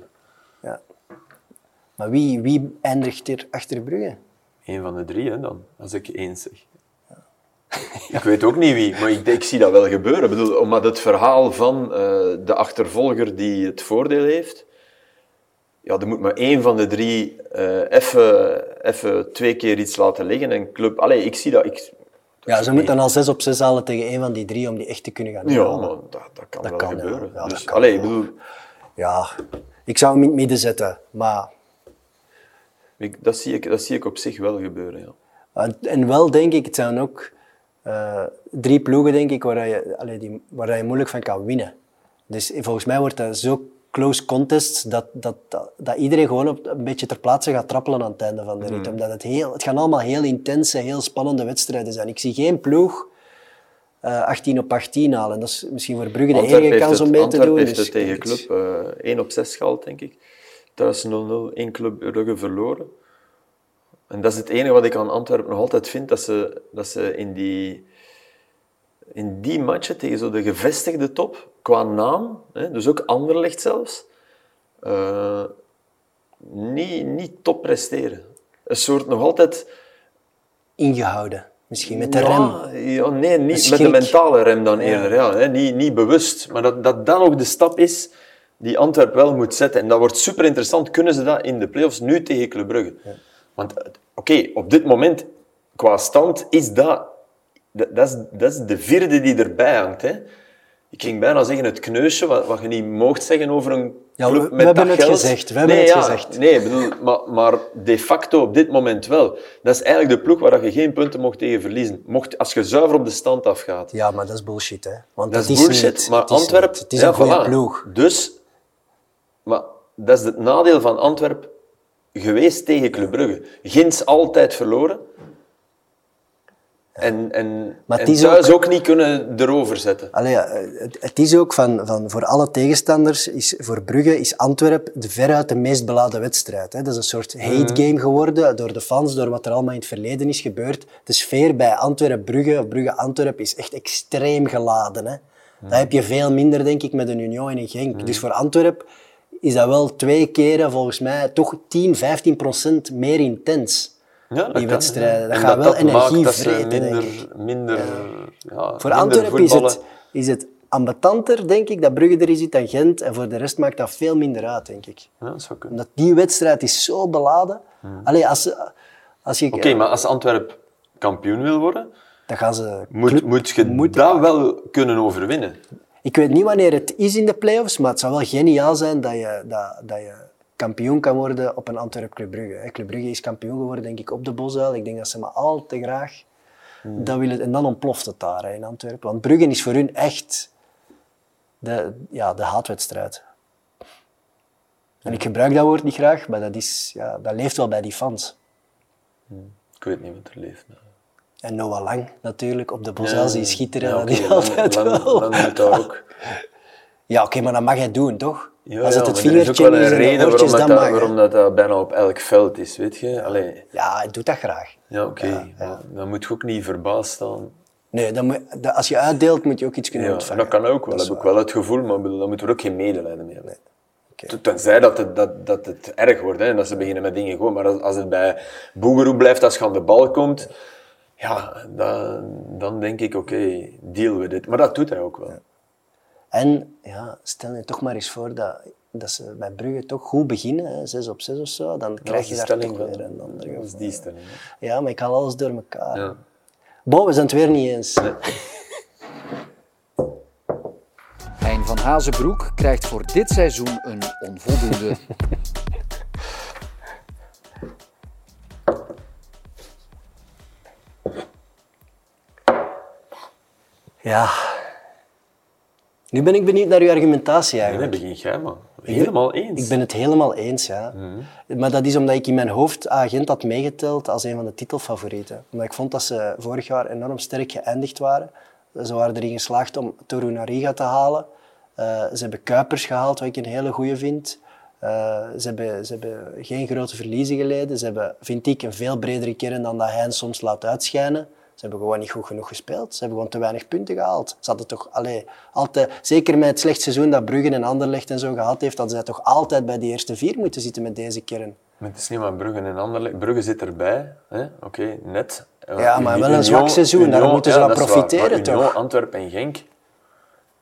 Speaker 1: Ja. Maar wie, wie eindigt er achter Brugge?
Speaker 2: Eén van de drie, hè, dan, als ik één zeg. Ik weet ook niet wie, maar ik, ik zie dat wel gebeuren. Ik bedoel, omdat het verhaal van eh, de achtervolger die het voordeel heeft, ja, er moet maar één van de drie eh, even, even twee keer iets laten liggen. En club, allee, ik zie dat. Ik,
Speaker 1: Ja, ze moeten dan al 6 op 6 halen tegen een van die drie om die echt te kunnen gaan
Speaker 2: ja,
Speaker 1: halen.
Speaker 2: maar dat, dat kan
Speaker 1: Dat
Speaker 2: wel
Speaker 1: kan, ja.
Speaker 2: gebeuren.
Speaker 1: Ja,
Speaker 2: dus,
Speaker 1: kan,
Speaker 2: allee, ik
Speaker 1: ja.
Speaker 2: bedoel,
Speaker 1: Ja, ik zou hem in het midden zetten. Maar,
Speaker 2: ik, dat, zie ik, dat zie ik op zich wel gebeuren. Ja.
Speaker 1: en- en wel denk ik, het zijn ook eh, drie ploegen denk ik, waar, je, allee, die, waar je moeilijk van kan winnen. Dus volgens mij wordt dat zo close contest dat, dat, dat, dat iedereen gewoon op, een beetje ter plaatse gaat trappelen aan het einde van de rit. Omdat het, heel, het gaan allemaal heel intense, heel spannende wedstrijden zijn. Ik zie geen ploeg eh 18 op 18 halen. Dat is misschien voor Brugge de
Speaker 2: Antwerp
Speaker 1: enige kans om mee te doen.
Speaker 2: heeft
Speaker 1: dus
Speaker 2: het tegen club eh 1 op 6 gehaald, denk ik. Thuis 0-0, één club Brugge verloren. En dat is het enige wat ik aan Antwerpen nog altijd vind, dat ze, dat ze in, die, in die matchen tegen zo de gevestigde top, qua naam, hè, dus ook Anderlecht zelfs, eh, niet, niet top presteren. Een soort nog altijd...
Speaker 1: ingehouden. Misschien met de
Speaker 2: ja,
Speaker 1: rem.
Speaker 2: Ja, nee, niet met de mentale rem dan eerder. Ja. hè, niet, niet bewust. Maar dat, dat dat ook de stap is die Antwerp wel moet zetten. En dat wordt super interessant. Kunnen ze dat in de play-offs nu tegen Club Brugge? Want oké, op dit moment, qua stand, is dat, dat, dat, is, dat is de vierde die erbij hangt. Hè. Ik ging bijna zeggen het kneusje, wat, wat je niet mocht zeggen over een
Speaker 1: Ja, we- we hebben het
Speaker 2: geld.
Speaker 1: gezegd, we hebben
Speaker 2: nee,
Speaker 1: het
Speaker 2: ja,
Speaker 1: gezegd.
Speaker 2: Nee, bedoel, maar, maar de facto op dit moment wel. Dat is eigenlijk de ploeg waar je geen punten mocht tegen verliezen. Mocht, als je zuiver op de stand afgaat.
Speaker 1: Ja, maar dat is bullshit. Hè? Want
Speaker 2: Dat is bullshit,
Speaker 1: niet-
Speaker 2: maar
Speaker 1: het is
Speaker 2: Antwerp...
Speaker 1: niet. Het is
Speaker 2: ja,
Speaker 1: een goede
Speaker 2: voilà.
Speaker 1: ploeg.
Speaker 2: Dus, maar dat is het nadeel van Antwerp geweest tegen Club Brugge. Gins altijd verloren. En, en,
Speaker 1: Maar het
Speaker 2: en
Speaker 1: is
Speaker 2: thuis
Speaker 1: ook-
Speaker 2: ook... niet kunnen erover zetten.
Speaker 1: Allee, het, het is ook van, van voor alle tegenstanders, is, voor Brugge is Antwerp de veruit de meest beladen wedstrijd. Hè. Dat is een soort
Speaker 2: Mhm.
Speaker 1: hate game geworden door de fans, door wat er allemaal in het verleden is gebeurd. De sfeer bij Antwerp-Brugge of Brugge-Antwerp is echt extreem geladen. Hè.
Speaker 2: Mhm.
Speaker 1: Dat heb je veel minder, denk ik, met een Union en een Genk. Dus voor Antwerp is dat wel twee keren, volgens mij, toch 10, 15 procent meer intens.
Speaker 2: Ja,
Speaker 1: die wedstrijden. Dat
Speaker 2: En
Speaker 1: gaat wel energie
Speaker 2: maakt dat
Speaker 1: vreten, denk
Speaker 2: minder, minder, ja.
Speaker 1: Voor Antwerpen is het, is het ambetanter, denk ik, dat Brugge er zit dan Gent. En voor de rest maakt dat veel minder uit, denk ik.
Speaker 2: Ja, dat zou kunnen.
Speaker 1: Omdat die wedstrijd is zo beladen. Allee, als, als je...
Speaker 2: Hmm. Oké, maar als Antwerp kampioen wil worden,
Speaker 1: Dan gaan ze...
Speaker 2: moet, moet je
Speaker 1: moet-
Speaker 2: dat wel kunnen overwinnen.
Speaker 1: Ik weet niet wanneer het is in de play-offs, maar het zou wel geniaal zijn dat je, dat, dat je kampioen kan worden op een Antwerp Club Brugge. Club Brugge is kampioen geworden, denk ik, op de Bosuil. Ik denk dat ze maar al te graag
Speaker 2: Hmm.
Speaker 1: dat willen. En dan ontploft het daar hè, in Antwerpen. Want Brugge is voor hun echt de, ja, de haatwedstrijd. En ik gebruik dat woord niet graag, maar dat, is, ja, dat leeft wel bij die fans.
Speaker 2: Ik weet niet wat er leeft.
Speaker 1: En Noah Lang natuurlijk, op de Bosuil zien schitteren.
Speaker 2: Ja,
Speaker 1: dat
Speaker 2: oké,
Speaker 1: altijd
Speaker 2: lang,
Speaker 1: wel...
Speaker 2: lang moet daar ook.
Speaker 1: Ja, oké, maar dat mag hij doen, toch?
Speaker 2: Ja,
Speaker 1: Als het
Speaker 2: ja,
Speaker 1: het
Speaker 2: er is ook
Speaker 1: vingertje
Speaker 2: wel een
Speaker 1: en de
Speaker 2: reden waarom, dat,
Speaker 1: dan
Speaker 2: dat, waarom dat, dat bijna op elk veld is, weet je? Allee,
Speaker 1: Ja, hij doet dat graag.
Speaker 2: ja, oké. maar Dan moet je ook niet verbaasd staan.
Speaker 1: Nee, dan moet, dat- als je uitdeelt, moet je ook iets kunnen
Speaker 2: Ja,
Speaker 1: ontvangen.
Speaker 2: dat kan ook wel.
Speaker 1: Dat
Speaker 2: Dat heb ik wel het gevoel, maar bedoel, daar moeten we ook geen medelijden mee hebben.
Speaker 1: Oké.
Speaker 2: Tenzij dat het, dat, dat het erg wordt hè, en dat ze beginnen met dingen gewoon. Maar als, als het bij Boegeroe blijft, als je aan de bal komt, ja, dan, dan denk ik, oké, deal with it. Maar dat doet hij ook wel.
Speaker 1: En ja, stel je toch maar eens voor dat, dat ze bij Brugge toch goed beginnen, hè, 6 op 6 of zo, dan
Speaker 2: Dat
Speaker 1: krijg je daar
Speaker 2: stelling
Speaker 1: toch weer een andere.
Speaker 2: dat is die stelling. hè.
Speaker 1: Ja, maar ik haal alles door elkaar.
Speaker 2: Ja.
Speaker 1: Bon, we zijn het weer niet eens.
Speaker 3: Hein van Hazenbroek krijgt voor dit seizoen een onvoldoende.
Speaker 1: Ja. Nu ben ik benieuwd naar uw argumentatie
Speaker 2: Nee,
Speaker 1: eigenlijk.
Speaker 2: begin jij maar. Helemaal eens.
Speaker 1: Ik ben het helemaal eens, ja. Maar dat is omdat ik in mijn hoofd agent had meegeteld als een van de titelfavorieten. Omdat ik vond dat ze vorig jaar enorm sterk geëindigd waren. Ze waren erin geslaagd om Torunariga te halen. Eh, ze hebben Kuipers gehaald, wat ik een hele goede vind. Eh, ze, hebben, ze hebben geen grote verliezen geleden. Ze hebben, vind ik, een veel bredere kern dan dat hij soms laat uitschijnen. Ze hebben gewoon niet goed genoeg gespeeld. Ze hebben gewoon te weinig punten gehaald. Ze hadden toch allee, altijd, zeker met het slecht seizoen dat Brugge en Anderlecht en zo gehad heeft, hadden zij toch altijd bij die eerste vier moeten zitten met deze kern.
Speaker 2: Maar het is niet maar Brugge en Anderlecht. Brugge zit erbij. Oké, net.
Speaker 1: Ja, maar wel een zwak seizoen, daar moeten ze
Speaker 2: ja, waar.
Speaker 1: profiteren,
Speaker 2: Union,
Speaker 1: toch?
Speaker 2: Antwerpen en Genk.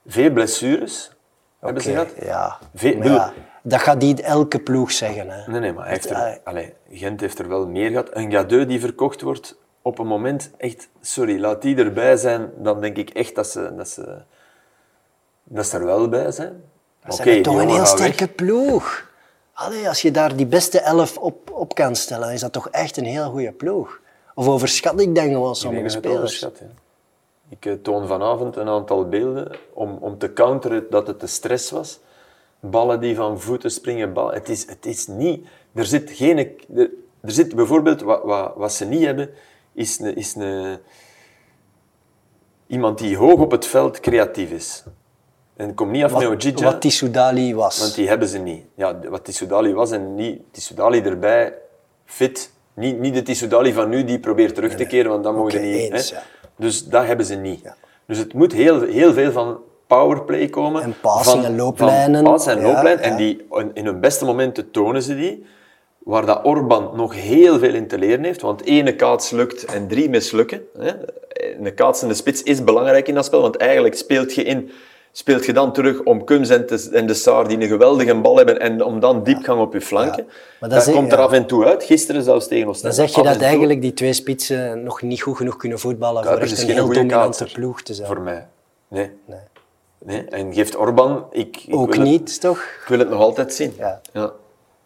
Speaker 2: Veel blessures hebben ze gehad.
Speaker 1: Ja.
Speaker 2: Ve-
Speaker 1: Maar ja, dat gaat niet elke ploeg zeggen. Hè.
Speaker 2: Nee, nee, maar hij heeft er, allee, Gent heeft er wel meer gehad. Een Gadeu die verkocht wordt op een moment, echt, sorry, laat die erbij zijn, dan denk ik echt dat ze, dat ze, dat ze er wel bij zijn.
Speaker 1: Dat is toch een heel
Speaker 2: weg.
Speaker 1: sterke ploeg. Allee, als je daar die beste elf op, op kan stellen, is dat toch echt een heel goede ploeg. Of overschat ik dan gewoon
Speaker 2: Ik
Speaker 1: sommige spelers?
Speaker 2: ja. Ik eh, toon vanavond een aantal beelden om, om te counteren dat het de stress was. Ballen die van voeten springen. Bal. Het, is, het is niet... Er zit geen... Er, er zit bijvoorbeeld... Wat, wat, wat ze niet hebben, is, een, is een, iemand die hoog op het veld creatief is. En ik kom niet af met
Speaker 1: Wat,
Speaker 2: Ojija,
Speaker 1: wat die Soudali was.
Speaker 2: want die hebben ze niet. Ja, wat Tissoudali was en niet Tissoudali erbij, fit. Niet, niet de Tissoudali van nu die probeert terug te keren, want dat mogen
Speaker 1: Oké,
Speaker 2: niet.
Speaker 1: eens, ja.
Speaker 2: Dus dat hebben ze niet.
Speaker 1: Ja.
Speaker 2: Dus het moet heel, heel veel van powerplay komen.
Speaker 1: En passing
Speaker 2: van,
Speaker 1: en looplijnen.
Speaker 2: Van passen en
Speaker 1: ja.
Speaker 2: En die, in hun beste momenten tonen ze die. Waar dat Orban nog heel veel in te leren heeft. Want ene kaats lukt en drie mislukken. Hè. Een kaatsende spits is belangrijk in dat spel. Want eigenlijk speelt je in... Speelt je dan terug om Kums en, te- en de Saar die een geweldige bal hebben en om dan diepgang op je flanken.
Speaker 1: Ja. Maar dat
Speaker 2: dat
Speaker 1: zeg-
Speaker 2: komt er
Speaker 1: ja.
Speaker 2: af en toe uit. Gisteren zelfs tegen ons.
Speaker 1: Dan zeg je dat eigenlijk die twee spitsen nog niet goed genoeg kunnen voetballen voor echt een heel dominante ploeg te zijn.
Speaker 2: Voor mij. Nee.
Speaker 1: Nee.
Speaker 2: nee. En geeft Orban... Ik, ik
Speaker 1: Ook
Speaker 2: het-
Speaker 1: niet, toch?
Speaker 2: ik wil het nog altijd zien.
Speaker 1: Ja.
Speaker 2: Ja.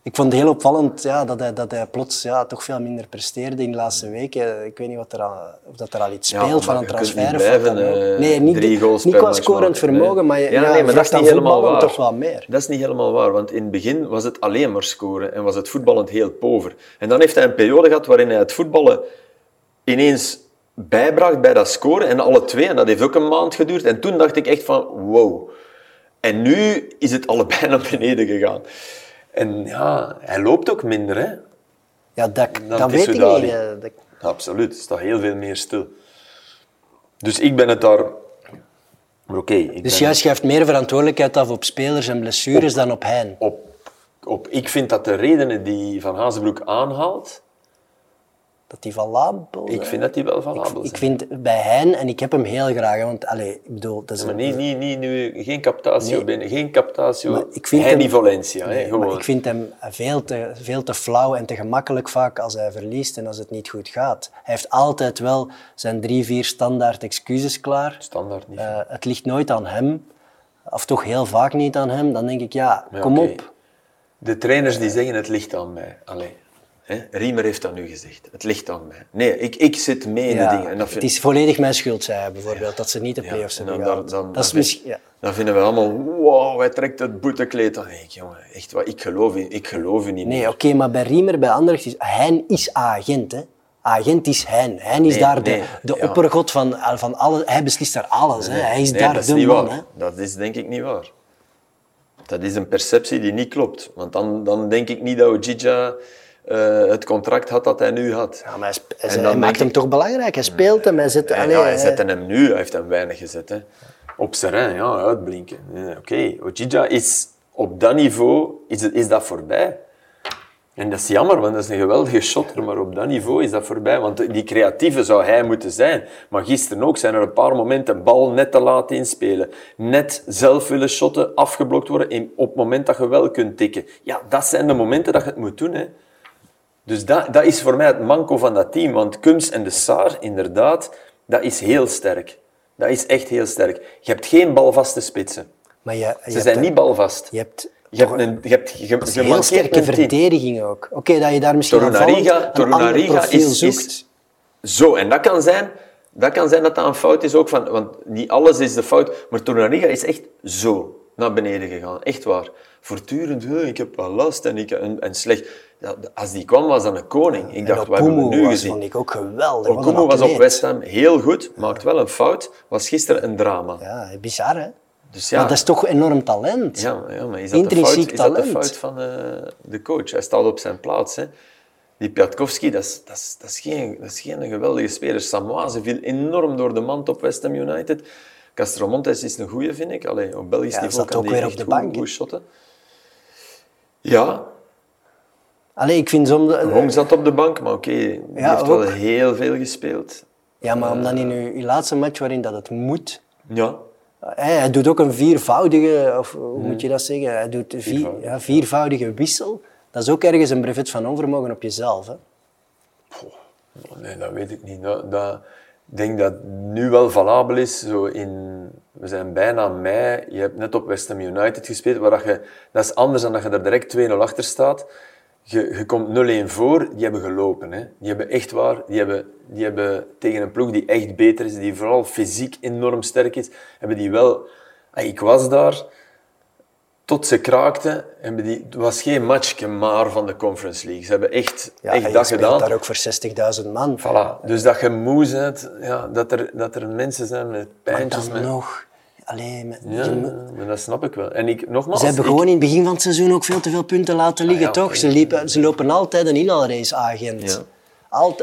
Speaker 1: Ik vond het heel opvallend ja, dat, hij, dat hij plots ja, toch veel minder presteerde in de laatste weken. Ik weet niet wat er of dat er al iets
Speaker 2: Ja,
Speaker 1: speelt van een transfer.
Speaker 2: blijven, eh,
Speaker 1: nee, niet,
Speaker 2: drie goals
Speaker 1: niet qua scorend vermogen,
Speaker 2: Nee.
Speaker 1: maar je
Speaker 2: Ja,
Speaker 1: ja,
Speaker 2: nee, maar dat is niet helemaal waar.
Speaker 1: toch wel meer.
Speaker 2: Dat is niet helemaal waar, want in het begin was het alleen maar scoren en was het voetballend heel pover. En dan heeft hij een periode gehad waarin hij het voetballen ineens bijbracht bij dat scoren en alle twee. En dat heeft ook een maand geduurd. En toen dacht ik echt van, wow. En nu is het allebei naar beneden gegaan. En ja, hij loopt ook minder, hè.
Speaker 1: Ja, dat,
Speaker 2: Dan
Speaker 1: dat weet ik niet. dat-
Speaker 2: Absoluut, er staat heel veel meer stil. Dus ik ben het daar... Maar oké,
Speaker 1: Dus jij schuift meer verantwoordelijkheid af op spelers en blessures dan op hen.
Speaker 2: op, op... Ik vind dat de redenen die Van Hazenbroek aanhaalt,
Speaker 1: Dat die van Lampel...
Speaker 2: ik vind dat die wel valabel zijn.
Speaker 1: Ik vind bij hen, en ik heb hem heel graag, hè, want allee, ik bedoel, dat is
Speaker 2: Maar niet, niet, niet nu, geen captatio
Speaker 1: Nee.
Speaker 2: binnen, geen captatio,
Speaker 1: Maar ik vind
Speaker 2: Henny Valencia. hè,
Speaker 1: Nee,
Speaker 2: gewoon.
Speaker 1: maar ik vind hem veel te, veel te flauw en te gemakkelijk vaak als hij verliest en als het niet goed gaat. Hij heeft altijd wel zijn drie, vier standaard excuses klaar.
Speaker 2: Standaard niet.
Speaker 1: Eh, het ligt nooit aan hem, of toch heel vaak niet aan hem. Dan denk ik, ja,
Speaker 2: Maar
Speaker 1: kom op.
Speaker 2: De trainers die zeggen het ligt aan mij. Allee, hè? Riemer heeft dat nu gezegd. Het ligt aan mij. Nee, ik, ik zit mee in
Speaker 1: Ja,
Speaker 2: de dingen. En dat vind,
Speaker 1: Het is volledig mijn schuld, zei hij bijvoorbeeld, dat ze niet de play-offs
Speaker 2: en
Speaker 1: hebben
Speaker 2: dan, dan, dan,
Speaker 1: dat is
Speaker 2: dan
Speaker 1: misschien...
Speaker 2: vind-
Speaker 1: Ja.
Speaker 2: dan vinden we allemaal, wow, hij trekt het boetekleed. Ik, jongen, echt wat, ik geloof in, ik geloof in niet
Speaker 1: Nee,
Speaker 2: meer.
Speaker 1: oké, maar bij Riemer, bij Anderlecht, is Hein is agent, hè. Agent is Hein. Hein is
Speaker 2: Nee,
Speaker 1: daar de,
Speaker 2: nee,
Speaker 1: de
Speaker 2: ja.
Speaker 1: oppergod van, van alles. Hij beslist daar alles. hè. Hij is daar
Speaker 2: dat is
Speaker 1: de
Speaker 2: niet
Speaker 1: man.
Speaker 2: waar.
Speaker 1: Hè.
Speaker 2: Dat is denk ik niet waar. Dat is een perceptie die niet klopt. Want dan, dan denk ik niet dat Ojija eh, het contract had dat hij nu had.
Speaker 1: Ja, maar hij, hij, maakt hem toch belangrijk. Hij speelt hem, hij zet... Allee,
Speaker 2: ja, hij zette hem nu, hij heeft hem weinig gezet. Hè. Op Serrain, ja, uitblinken. Oké, Ojija is op dat niveau is, is dat voorbij. En dat is jammer, want dat is een geweldige shotter, maar op dat niveau is dat voorbij. Want die creatieve zou hij moeten zijn. Maar gisteren ook zijn er een paar momenten bal net te laat inspelen. Net zelf willen shotten, afgeblokt worden op het moment dat je wel kunt tikken. Ja, dat zijn de momenten dat je het moet doen. Hè. Dus dat, dat is voor mij het manco van dat team. Want Kums en de Saar, inderdaad, dat is heel sterk. Dat is echt heel sterk. Je hebt geen balvaste spitsen.
Speaker 1: Maar je, je
Speaker 2: Ze zijn
Speaker 1: een-
Speaker 2: niet balvast.
Speaker 1: Je hebt
Speaker 2: Je hebt een, je hebt, je, je
Speaker 1: een heel sterke verdediging ook. Oké, dat je daar misschien
Speaker 2: Torunariga- is-
Speaker 1: zoekt.
Speaker 2: is- Zo, en dat kan zijn Dat kan zijn dat dat een fout is ook, van, want niet alles is de fout. Maar Torunariga is echt zo naar beneden gegaan. Echt waar. Voortdurend, "Huh, ik heb wel last en, ik, en, en slecht. Ja, Als die kwam, was dat een koning. Ik dacht, wat hebben we nu
Speaker 1: was,
Speaker 2: gezien?
Speaker 1: vond ik ook geweldig.
Speaker 2: Okumu was op. West Ham heel goed, maakt wel een fout. Was gisteren een drama.
Speaker 1: Ja, bizar hè?
Speaker 2: Dus ja,
Speaker 1: Maar dat is toch enorm talent.
Speaker 2: ja, ja, maar is dat, de fout,
Speaker 1: Intrinsiek
Speaker 2: is dat de fout van eh, de coach? Hij staat op zijn plaats. Hè. Die Piatkowski, dat is, dat, is, dat, is geen, dat is geen geweldige speler. Samoise viel enorm door de mand op West Ham United. Castromontes is een goeie, vind ik. Allee, op Belgisch
Speaker 1: Ja,
Speaker 2: niveau
Speaker 1: zat
Speaker 2: kan
Speaker 1: ook
Speaker 2: die
Speaker 1: weer op de bank,
Speaker 2: goed shotten. Ja,
Speaker 1: Allee, ik vind soms...
Speaker 2: Hong zat op de bank, maar oké, die
Speaker 1: Ja,
Speaker 2: heeft wel heel veel gespeeld.
Speaker 1: Ja, maar omdat in je, je laatste match waarin dat het moet...
Speaker 2: Ja,
Speaker 1: Hij, hij doet ook een viervoudige, of hoe moet je dat zeggen? Hij doet vier,
Speaker 2: Viervoudige.
Speaker 1: ja, viervoudige wissel. Dat is ook ergens een brevet van onvermogen op jezelf. Hè?
Speaker 2: Nee, dat weet ik niet. Dat, dat, ik denk dat nu wel valabel is. Zo in, we zijn bijna mei. Je hebt net op West Ham United gespeeld. Waar dat, je, dat is anders dan dat je er direct 2-0 achter staat. Je, je komt 0-1 voor. Die hebben gelopen. Hè. Die hebben echt waar. Die hebben, die hebben tegen een ploeg die echt beter is. Die vooral fysiek enorm sterk is. Hebben die wel... Ah, Ik was daar tot ze kraakten, hebben die, het was geen matchje maar van de Conference League. Ze hebben echt,
Speaker 1: Ja,
Speaker 2: echt dat gedaan.
Speaker 1: daar ook voor 60.000 man.
Speaker 2: Voilà. Dus dat je moe bent, ja, dat, er, dat er mensen zijn met
Speaker 1: Maar
Speaker 2: pijntjes.
Speaker 1: dan
Speaker 2: Met...
Speaker 1: nog... Allee, met-
Speaker 2: Ja, maar dat snap ik wel. En ik, nogmaals,
Speaker 1: Ze hebben
Speaker 2: ik-
Speaker 1: gewoon in het begin van het seizoen ook veel te veel punten laten liggen,
Speaker 2: Ah, ja,
Speaker 1: toch? Ze, liepen, ze lopen altijd een inhaalrace, agent.
Speaker 2: Ja.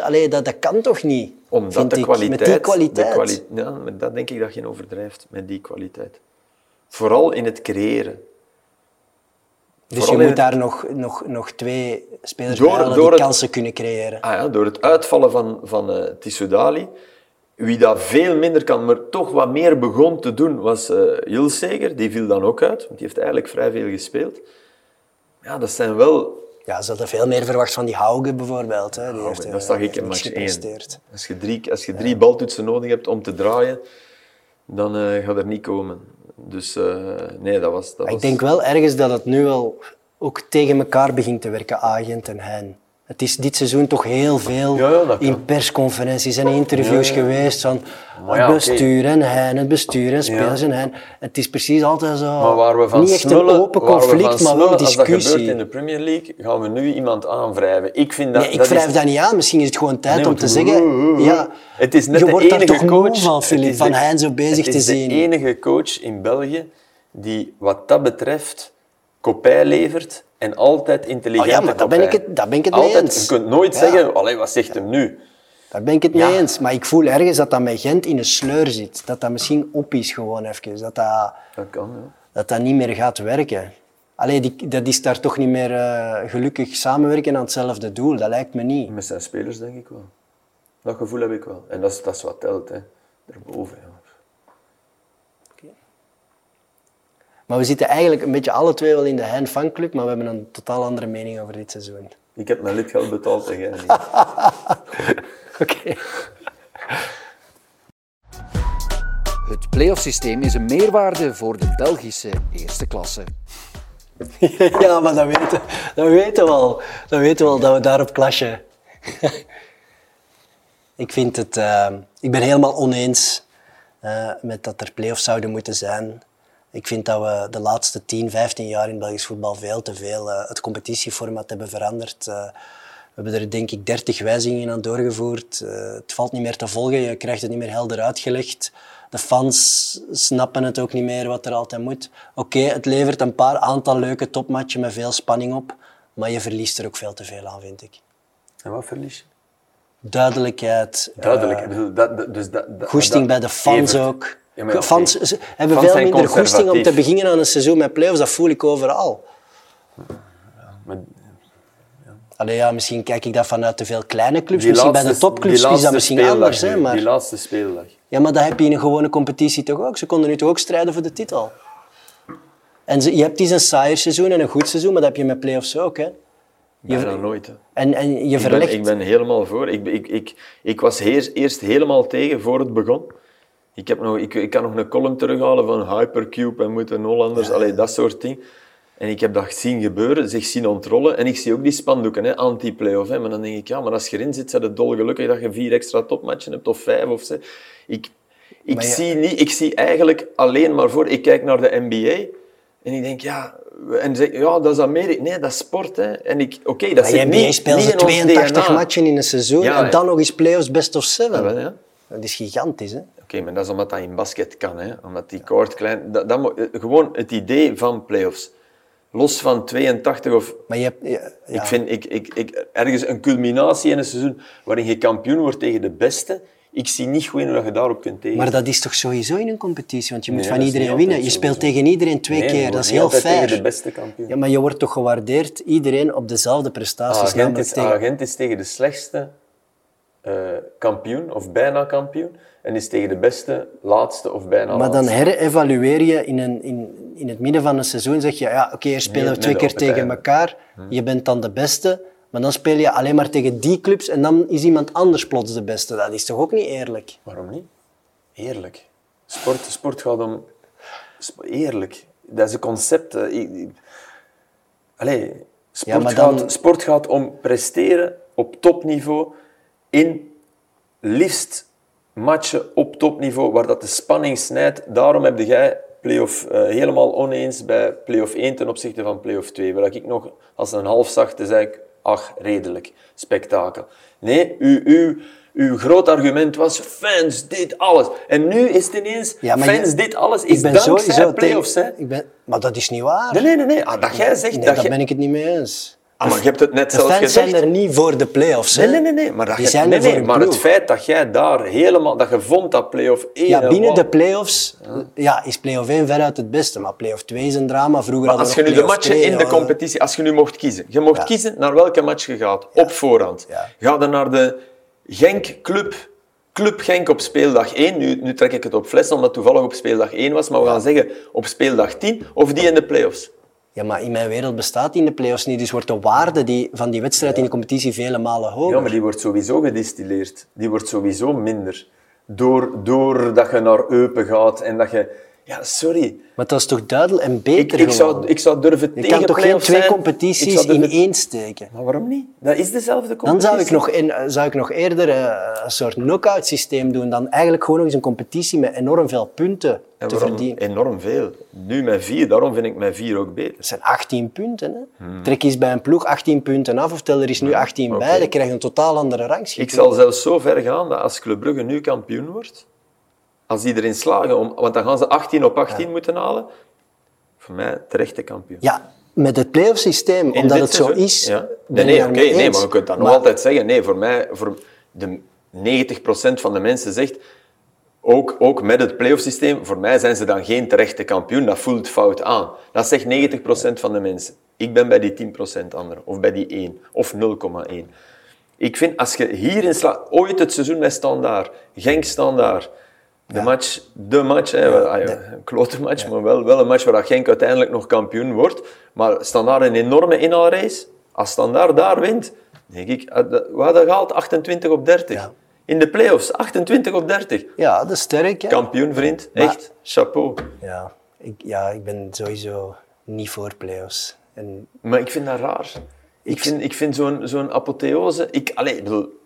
Speaker 1: Allee, dat, dat kan toch niet?
Speaker 2: omdat de kwaliteit...
Speaker 1: Met die kwaliteit.
Speaker 2: De kwali- ja, maar dat denk ik dat je overdrijft, met die kwaliteit. Vooral in het creëren.
Speaker 1: Dus je moet daar nog, nog, nog twee spelers
Speaker 2: Door-
Speaker 1: bij halen
Speaker 2: door
Speaker 1: die
Speaker 2: het-
Speaker 1: kansen kunnen creëren.
Speaker 2: Ah ja, door het uitvallen van, van eh Tissoudali, wie dat veel minder kan, maar toch wat meer begon te doen, was eh Hilseger. Die viel dan ook uit, want die heeft eigenlijk vrij veel gespeeld. Ja, dat zijn wel...
Speaker 1: Ja, ze hadden veel meer verwacht van die Hauge bijvoorbeeld. Hè. Die
Speaker 2: Oh,
Speaker 1: heeft,
Speaker 2: dat
Speaker 1: eh,
Speaker 2: zag ik in match 1.
Speaker 1: gepresteerd.
Speaker 2: Als je drie, als je drie baltoetsen nodig hebt om te draaien, dan gaat er niet komen. Dus eh, nee, dat was... Dat was...
Speaker 1: ik denk wel ergens dat het nu wel ook tegen elkaar begint te werken, Agent en Hein. Het is dit seizoen toch heel veel
Speaker 2: Ja, ja,
Speaker 1: in persconferenties en interviews
Speaker 2: Ja,
Speaker 1: geweest van het bestuur en Hein, het bestuur en spelers en Hein. Het is precies altijd zo,
Speaker 2: Maar waar we van
Speaker 1: niet echt
Speaker 2: smullen,
Speaker 1: een open
Speaker 2: waar we
Speaker 1: conflict, maar wel
Speaker 2: smullen, Als dat
Speaker 1: discussie.
Speaker 2: gebeurt in de Premier League, gaan we nu iemand aanwrijven. Ik vind dat...
Speaker 1: Nee, ik
Speaker 2: dat
Speaker 1: wrijf
Speaker 2: is...
Speaker 1: dat niet aan. Misschien is het gewoon tijd
Speaker 2: Nee,
Speaker 1: om te zeggen... Ja,
Speaker 2: Het is net
Speaker 1: je
Speaker 2: de
Speaker 1: wordt daar
Speaker 2: enige
Speaker 1: toch
Speaker 2: coach,
Speaker 1: moe van,
Speaker 2: het is
Speaker 1: van
Speaker 2: de-
Speaker 1: zo bezig
Speaker 2: het
Speaker 1: te
Speaker 2: is
Speaker 1: zien.
Speaker 2: de enige coach in België die wat dat betreft kopij levert en altijd intelligent
Speaker 1: Oh ja, maar daar ben ik het- daar ben ik het mee
Speaker 2: altijd,
Speaker 1: eens.
Speaker 2: Je kunt nooit
Speaker 1: Ja.
Speaker 2: zeggen, allee, wat zegt hem nu?
Speaker 1: Daar ben ik het
Speaker 2: Ja.
Speaker 1: mee eens. Maar ik voel ergens dat dat met Gent in een sleur zit. Dat dat misschien op is gewoon even. Dat dat,
Speaker 2: Dat kan, ja.
Speaker 1: dat, dat niet meer gaat werken. Allee, die, dat is daar toch niet meer eh, gelukkig samenwerken aan hetzelfde doel. Dat lijkt me niet.
Speaker 2: Met zijn spelers denk ik wel. Dat gevoel heb ik wel. En dat is, dat is wat telt, hè. Daarboven, ja.
Speaker 1: Maar we zitten eigenlijk een beetje alle twee wel in de Hein fanclub, maar we hebben een totaal andere mening over dit seizoen.
Speaker 2: Ik heb mijn lidgeld betaald en jij niet.
Speaker 1: Oké.
Speaker 3: Het playoff-systeem is een meerwaarde voor de Belgische eerste klasse.
Speaker 1: ja, maar dat weten, dat weten we al. Dat weten we al, dat we daarop clashen. ik vind het... eh, ik ben helemaal oneens eh, met dat er play-offs zouden moeten zijn. Ik vind dat we de laatste 10, 15 jaar in Belgisch voetbal veel te veel eh, het competitieformat hebben veranderd. Eh, we hebben er denk ik 30 wijzigingen aan doorgevoerd. Eh, het valt niet meer te volgen, je krijgt het niet meer helder uitgelegd. De fans snappen het ook niet meer wat er altijd moet. Oké, het levert een paar aantal leuke topmatchen met veel spanning op, maar je verliest er ook veel te veel aan, vind ik.
Speaker 2: En wat verlies je?
Speaker 1: Duidelijkheid.
Speaker 2: Duidelijk. ik bedoel, dat, dat- dus dat, dat-
Speaker 1: goesting bij de fans
Speaker 2: Evert.
Speaker 1: ook.
Speaker 2: Ja, maar.
Speaker 1: Fans hebben
Speaker 2: Fans
Speaker 1: veel minder goesting om te beginnen aan een seizoen met play-offs. Dat voel ik overal.
Speaker 2: Maar
Speaker 1: Allee, ja, misschien kijk ik dat vanuit te veel kleine clubs.
Speaker 2: die
Speaker 1: Misschien bij de topclubs is dat misschien
Speaker 2: speeldag
Speaker 1: anders. Hè, maar...
Speaker 2: Die laatste speeldag.
Speaker 1: Ja, maar dat heb je in een gewone competitie toch ook? Ze konden nu toch ook strijden voor de titel? En ze, je hebt eens een saaier seizoen en een goed seizoen, maar dat heb je met play-offs ook. Hè?
Speaker 2: Bijna nooit. Hè.
Speaker 1: En, en je
Speaker 2: Ik ben,
Speaker 1: verlegt...
Speaker 2: ik ben helemaal voor. Ik, ik, ik, ik was eerst helemaal tegen voor het begon. Ik, heb nog, ik, ik kan nog een column terughalen van Hypercube en moeten Hollanders, allee, dat soort dingen. En ik heb dat zien gebeuren, zich zien ontrollen. En ik zie ook die spandoeken, hè, anti-playoff. Maar dan denk ik, ja, maar als je erin zit, zijn het dolgelukkig dat je vier extra topmatchen hebt, of vijf of zes. Ik, ik,
Speaker 1: Maar ja-
Speaker 2: zie niet, ik zie eigenlijk alleen maar voor... Ik kijk naar de NBA en ik denk, ja... En zeg, ja, dat is Amerika. Nee, dat is sport. Hè. En ik, oké, dat zit niet,
Speaker 1: spelen
Speaker 2: niet
Speaker 1: ze
Speaker 2: in ons
Speaker 1: 82
Speaker 2: DNA.
Speaker 1: matchen in een seizoen
Speaker 2: Ja,
Speaker 1: en dan nog eens playoffs best of seven.
Speaker 2: Ja, wel, ja.
Speaker 1: Dat is gigantisch, hè?
Speaker 2: Oké, maar dat is omdat dat in basket kan, hè? omdat die koord klein... Dat, eh, gewoon het idee van playoffs. Los van 82 of...
Speaker 1: Maar je hebt... Ja.
Speaker 2: Ik vind ik, ik, ik, ergens een culminatie in een seizoen waarin je kampioen wordt tegen de beste. Ik zie niet goed in hoe je daarop kunt tegen.
Speaker 1: Maar dat is toch sowieso in een competitie? Want je moet
Speaker 2: Nee,
Speaker 1: van iedereen winnen. Je speelt tegen iedereen twee
Speaker 2: Nee,
Speaker 1: keer. Dat is heel
Speaker 2: altijd tegen
Speaker 1: fair.
Speaker 2: de beste kampioen.
Speaker 1: Ja, maar je wordt toch gewaardeerd, iedereen op dezelfde prestaties.
Speaker 2: Agent is,
Speaker 1: tegen-
Speaker 2: agent is tegen de slechtste eh, kampioen, of bijna kampioen. En is tegen de beste laatste of bijna
Speaker 1: Maar dan herevalueer je in, een, in, in het midden van een seizoen. Zeg je, ja, oké, hier spelen
Speaker 2: Nee,
Speaker 1: we twee keer tegen
Speaker 2: einde.
Speaker 1: elkaar. Je bent dan de beste. Maar dan speel je alleen maar tegen die clubs en dan is iemand anders plots de beste. Dat is toch ook niet eerlijk?
Speaker 2: Waarom niet? Eerlijk. Sport, sport gaat om... Eerlijk. Dat is een concept. Allee, sport,
Speaker 1: Ja, maar dan-
Speaker 2: gaat, sport gaat om presteren op topniveau in liefst matchen op topniveau waar dat de spanning snijdt. Daarom heb jij play-off eh, helemaal oneens bij play-off 1 ten opzichte van play-off 2. Waar ik nog als een half zag, te zei ik, ach, redelijk, spektakel. Nee, uw, uw, uw groot argument was, fans, dit, alles. En nu is het ineens,
Speaker 1: Ja,
Speaker 2: fans,
Speaker 1: je-
Speaker 2: dit, alles,
Speaker 1: Ik
Speaker 2: is
Speaker 1: ben
Speaker 2: dankzij play-offs.
Speaker 1: tegen... Ik ben... Maar dat is niet waar.
Speaker 2: Nee, nee, nee. nee. Ah, dat jij zegt...
Speaker 1: Nee,
Speaker 2: dat
Speaker 1: daar ben ik het niet mee eens.
Speaker 2: Ah, maar je hebt het net
Speaker 1: De
Speaker 2: zelf
Speaker 1: fans
Speaker 2: gezegd.
Speaker 1: zijn er niet voor de play-offs. hè.
Speaker 2: Nee, nee, nee. Maar, dat
Speaker 1: Die
Speaker 2: je,
Speaker 1: zijn
Speaker 2: nee,
Speaker 1: er voor
Speaker 2: nee, maar het feit dat jij daar helemaal... Dat je vond dat play-off 1...
Speaker 1: Ja, binnen de play-offs ja, is play-off 1 veruit het beste. Maar play-off 2 is een drama. Vroeger
Speaker 2: Maar als je nu de matchen
Speaker 1: 2,
Speaker 2: in de competitie... Als je nu mocht kiezen. Je mocht
Speaker 1: Ja.
Speaker 2: kiezen naar welke match je gaat. Op voorhand. Ga dan naar de Genk Club... Club Genk op speeldag 1. Nu, nu trek ik het op fles, omdat het toevallig op speeldag 1 was. Maar we gaan zeggen op speeldag 10. Of die in de play-offs.
Speaker 1: Ja, maar in mijn wereld bestaat in de play-offs niet. Dus wordt de waarde die, van die wedstrijd in de competitie vele malen hoger.
Speaker 2: Ja, maar die wordt sowieso gedistilleerd. Die wordt sowieso minder. Door, doordat je naar Eupen gaat en dat je... Ja, sorry.
Speaker 1: Maar dat is toch duidelijk en
Speaker 2: Ik,
Speaker 1: beter
Speaker 2: ik, zou,
Speaker 1: gewoon.
Speaker 2: ik zou durven
Speaker 1: Je kan toch geen twee
Speaker 2: zijn. Ik
Speaker 1: competities
Speaker 2: zou
Speaker 1: in één steken?
Speaker 2: Maar waarom niet? Dat is dezelfde competitie.
Speaker 1: Dan zou ik nog, in, zou ik nog eerder eh, een soort knock-out systeem doen dan eigenlijk gewoon nog eens een competitie met enorm veel punten
Speaker 2: En
Speaker 1: te verdienen.
Speaker 2: Enorm veel. Nu met vier, daarom vind ik met vier ook beter.
Speaker 1: Dat zijn 18 punten. Hè? Trek eens bij een ploeg 18 punten af of tel er is nu 18
Speaker 2: Hmm.
Speaker 1: bij, dan krijg je een totaal andere rangschikking.
Speaker 2: Ik zal zelfs zo ver gaan dat als Club Brugge nu kampioen wordt, als die erin slagen, om, want dan gaan ze 18 op 18 moeten halen, voor mij terechte kampioen.
Speaker 1: Ja, met het play-off systeem, omdat het zo
Speaker 2: seizoen?
Speaker 1: is.
Speaker 2: Ja. Nee, nee, nee, maar je kunt dat nog altijd zeggen. Nee, voor mij, voor de 90% van de mensen zegt, ook, ook met het playoff systeem, voor mij zijn ze dan geen terechte kampioen. Dat voelt fout aan. Dat zegt 90% van de mensen. Ik ben bij die 10% anderen, of bij die 1, of 0,1. Ik vind, als je hierin slaat, ooit het seizoen met Standaard, Genk Standaard, de match, de match, hè, ah, een klote match, maar wel, wel een match waar dat Genk uiteindelijk nog kampioen wordt. Maar Standaard een enorme inhaalrace. Als Standaard daar wint, denk ik, ah, dat- we hadden gehaald 28 op 30.
Speaker 1: Ja.
Speaker 2: In de play-offs, 28 op 30.
Speaker 1: Ja, dat is sterk. Hè?
Speaker 2: Kampioen, vriend.
Speaker 1: Maar-
Speaker 2: Echt, chapeau.
Speaker 1: Ja, ik, ja, ik ben sowieso niet voor play-offs. En
Speaker 2: Maar ik vind dat raar. Ik vind, ik vind zo'n zo'n apotheose... Ik, allee, ik bedoel,